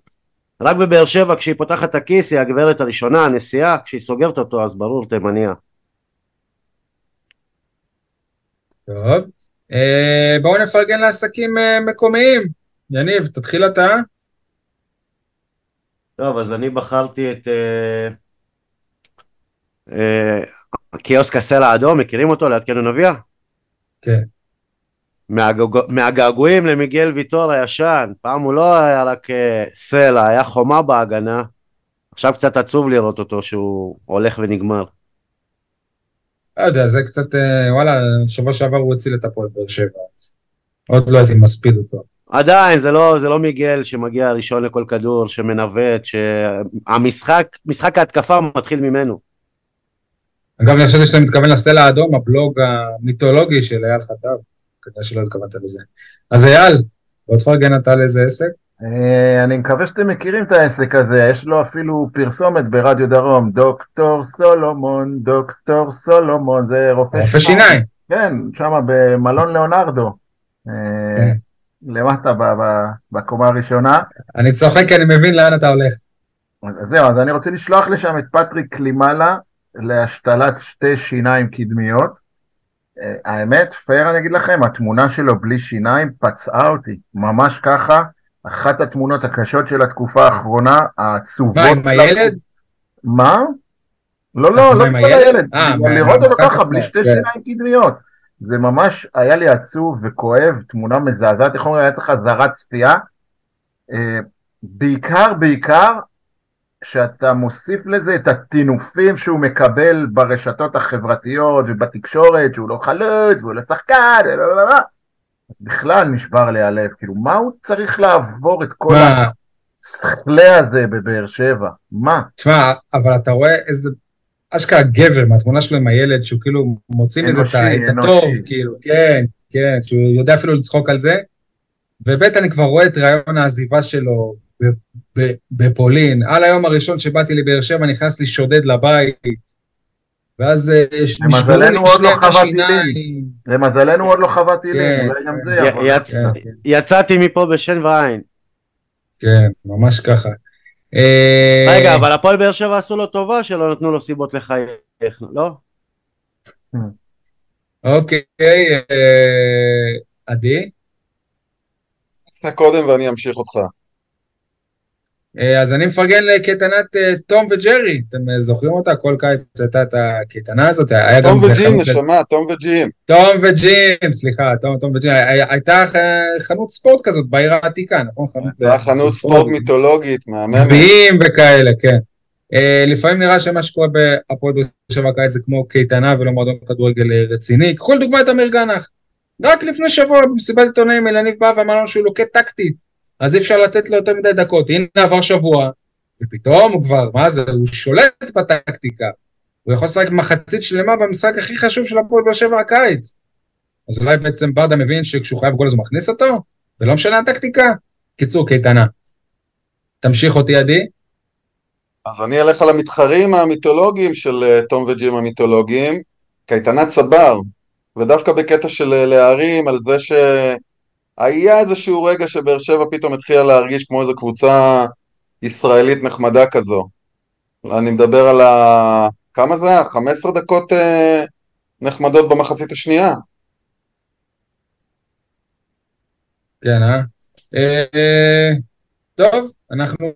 רק בבאר שבע כשהיא פותחת את הכיס היא הגברת הראשונה, הנשיאה, כשהיא סוגרת אותו אז ברור תימניה. טוב, אה, בואו נפרגן לעסקים אה, מקומיים. יניב, תתחיל אתה. טוב, אז אני בחרתי את אה, אה, קיוסק הסלע האדום, מכירים אותו ליד קרן אביה? כן. מהגעגועים למיגל ויטור הישן, פעם הוא לא היה רק אה, סלע, היה חומה בהגנה, עכשיו קצת עצוב לראות אותו שהוא הולך ונגמר. לא יודע, זה קצת, אה, וואלה, שבוע שעבר הוא הציל את הפועל באר שבע, עוד לא הייתי מספיד אותו. עדיין, זה לא, זה לא מיגל שמגיע ראשון לכל כדור, שמנווט, שהמשחק, משחק ההתקפה מתחיל ממנו. אגב, אני חושב שאתה מתכוון לסלע האדום, הבלוג המיתולוגי של אייל חטב. כדאי שלא התכוונת לזה. אז אייל, בוא תפרגן אתה לאיזה עסק. אה, אני מקווה שאתם מכירים את העסק הזה, יש לו אפילו פרסומת ברדיו דרום, דוקטור סולומון, דוקטור סולומון, זה רופא רופא שיניים. כן, שם במלון ליאונרדו. אה, כן. למטה בקומה הראשונה. אני צוחק כי אני מבין לאן אתה הולך. אז זהו, אז אני רוצה לשלוח לשם את פטריק קלימלה להשתלת שתי שיניים קדמיות. האמת, פייר אני אגיד לכם, התמונה שלו בלי שיניים פצעה אותי, ממש ככה. אחת התמונות הקשות של התקופה האחרונה, העצובות. מה, עם הילד? מה? לא, לא, לא עם הילד. אה, לראות אותו ככה, בלי שתי כן. שיניים קדמיות. זה ממש היה לי עצוב וכואב, תמונה מזעזעת, איך אומרים, היה צריך אזהרת צפייה. אה, בעיקר, בעיקר, שאתה מוסיף לזה את הטינופים שהוא מקבל ברשתות החברתיות ובתקשורת, שהוא לא חלוץ והוא לא שחקן, ולא, אז בכלל נשבר לי הלב, כאילו, מה הוא צריך לעבור את כל מה, השכלה הזה בבאר שבע? מה? תשמע, אבל אתה רואה איזה אשכרה גבר מהתמונה שלו עם הילד, שהוא כאילו מוציא מזה את. הטוב, כאילו, כן, כן, שהוא יודע אפילו לצחוק על זה. וב' אני כבר רואה את רעיון העזיבה שלו בפולין. על היום הראשון שבאתי לבאר שבע נכנס לי שודד לבית, ואז אה, נשברו לי לא שני השיניים. למזלנו עוד לא חווה טילים, כן, אולי גם כן. זה כן. יצאתי מפה בשן ועין. כן, ממש ככה. אה, רגע, אבל הפועל באר שבע עשו לו טובה שלא נתנו לו סיבות לחייך, לא? אוקיי, אה, עדי? עשה קודם ואני אמשיך אותך. אה, אז אני מפרגן לקייטנת אה, תום וג'רי, אתם אה, זוכרים אותה? כל קיץ הייתה את הקייטנה הזאת, תום וג'ים, נשמה, תום וג'ים. תום וג'ים, סליחה, תום, תום וג'ים, הי- הייתה חנות ספורט כזאת בעיר העתיקה, נכון? היה חנות ספורט מיתולוגית, מהממת. גביעים וכאלה, כן. לפעמים נראה שמה שקורה בהפועל באר שבע הקיץ זה כמו קייטנה ולא מועדון כדורגל רציני. קחו לדוגמה את אמיר גנח. רק לפני שבוע במסיבת עיתונאים אלניב בא ואמר לנו שהוא לוקט טקטית, אז אי אפשר לתת לו יותר מדי דקות. הנה עבר שבוע, ופתאום הוא כבר, מה זה, הוא שולט בטקטיקה. הוא יכול לשחק מחצית שלמה במשחק הכי חשוב של הפועל באר שבע הקיץ. אז אולי בעצם ברדה מבין שכשהוא חייב גול אז הוא מכניס אותו, ולא משנה הטקטיקה? קיצור, קייטנה. תמשיך אותי עדי. אז אני אלך על המתחרים המיתולוגיים של אה, תום וג'ים המיתולוגיים, קייטנת צבר, ודווקא בקטע של אה, להערים על זה שהיה איזשהו רגע שבאר שבע פתאום התחילה להרגיש כמו איזו קבוצה ישראלית נחמדה כזו. אני מדבר על ה... כמה זה היה? 15 דקות אה, נחמדות במחצית השנייה. כן, אה? אה, אה, טוב, אנחנו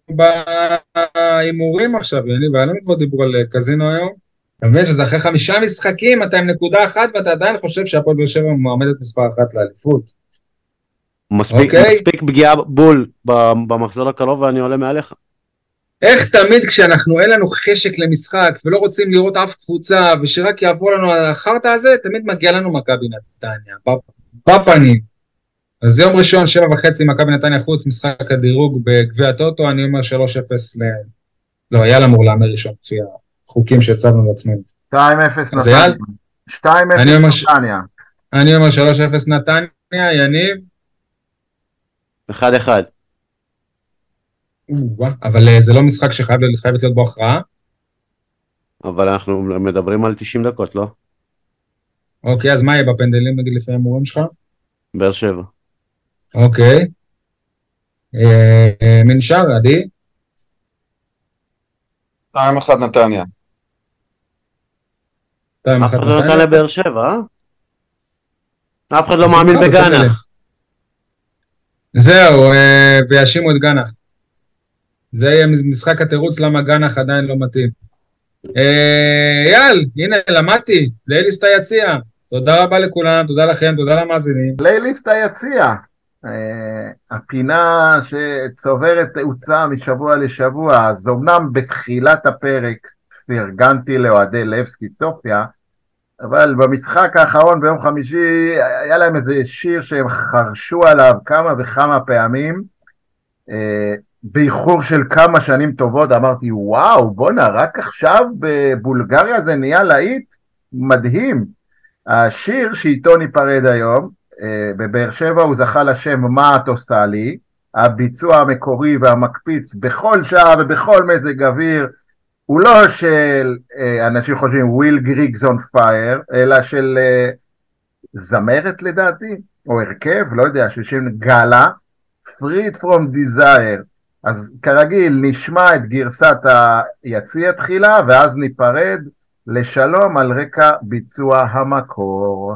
בהימורים עכשיו, יניב, היה לנו כבר דיבור על אה, קזינו היום. אתה מבין שזה אחרי חמישה משחקים, אתה עם נקודה אחת ואתה עדיין חושב שהפועל באר שבע מועמדת מספר אחת לאליפות. מספיק, אוקיי. מספיק פגיעה בול ב- במחזור הקרוב ואני עולה מעליך. איך תמיד כשאנחנו, אין לנו חשק למשחק ולא רוצים לראות אף קבוצה ושרק יעבור לנו החרטא הזה, תמיד מגיע לנו מכבי נתניה, בפ- בפנים. אז יום ראשון, שבע וחצי, מכבי נתניה חוץ, משחק הדירוג בגביע הטוטו, אני אומר 3-0 ל... לא, אייל אמור להמר ראשון, לפי החוקים שהצבנו לעצמנו. 2-0 אז אייל? נתניה. 2-0 אני אומר ש- נתניה. אני אומר 3-0 נתניה, יניב, אחד אחד. אבל אה, זה לא משחק שחייבת להיות בו הכרעה. אבל אנחנו מדברים על 90 דקות, לא? אוקיי, אז מה יהיה בפנדלים נגיד לפי ההימורים שלך? באר שבע. אוקיי. אה, אה, מי נשאר, עדי? 2-1 נתניה. שתיים, אף אחת אחד לא נתן נתניה. לבאר שבע, אה? אף אחד לא מאמין בגנח. זהו, אה, ויאשימו את גנח. זה יהיה משחק התירוץ למה גנח עדיין לא מתאים. אה, אייל, הנה, למדתי, לאליסט היציע. תודה רבה לכולם, תודה לכם, תודה למאזינים. פלייליסט היציע. אה, הפינה שצוברת תאוצה משבוע לשבוע, אז אמנם בתחילת הפרק פרגנתי לאוהדי לבסקי סופיה, אבל במשחק האחרון ביום חמישי היה להם איזה שיר שהם חרשו עליו כמה וכמה פעמים, אה, באיחור של כמה שנים טובות, אמרתי וואו בואנה רק עכשיו בבולגריה זה נהיה להיט? מדהים. השיר שאיתו ניפרד היום, אה, בבאר שבע הוא זכה לשם מה את עושה לי, הביצוע המקורי והמקפיץ בכל שעה ובכל מזג אוויר הוא לא של אה, אנשים חושבים Will Grigg's on Fire, אלא של אה, זמרת לדעתי, או הרכב, לא יודע, ששם Gala, Freed From Desire. אז כרגיל נשמע את גרסת היציע תחילה, ואז ניפרד לשלום על רקע ביצוע המקור.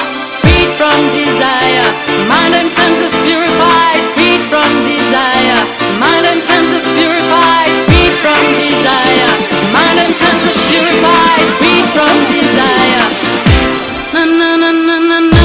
from desire. Mind and senses purified, freed from desire. Mind and senses purified, freed from desire. Mind and senses purified, freed from desire. Na na na na na.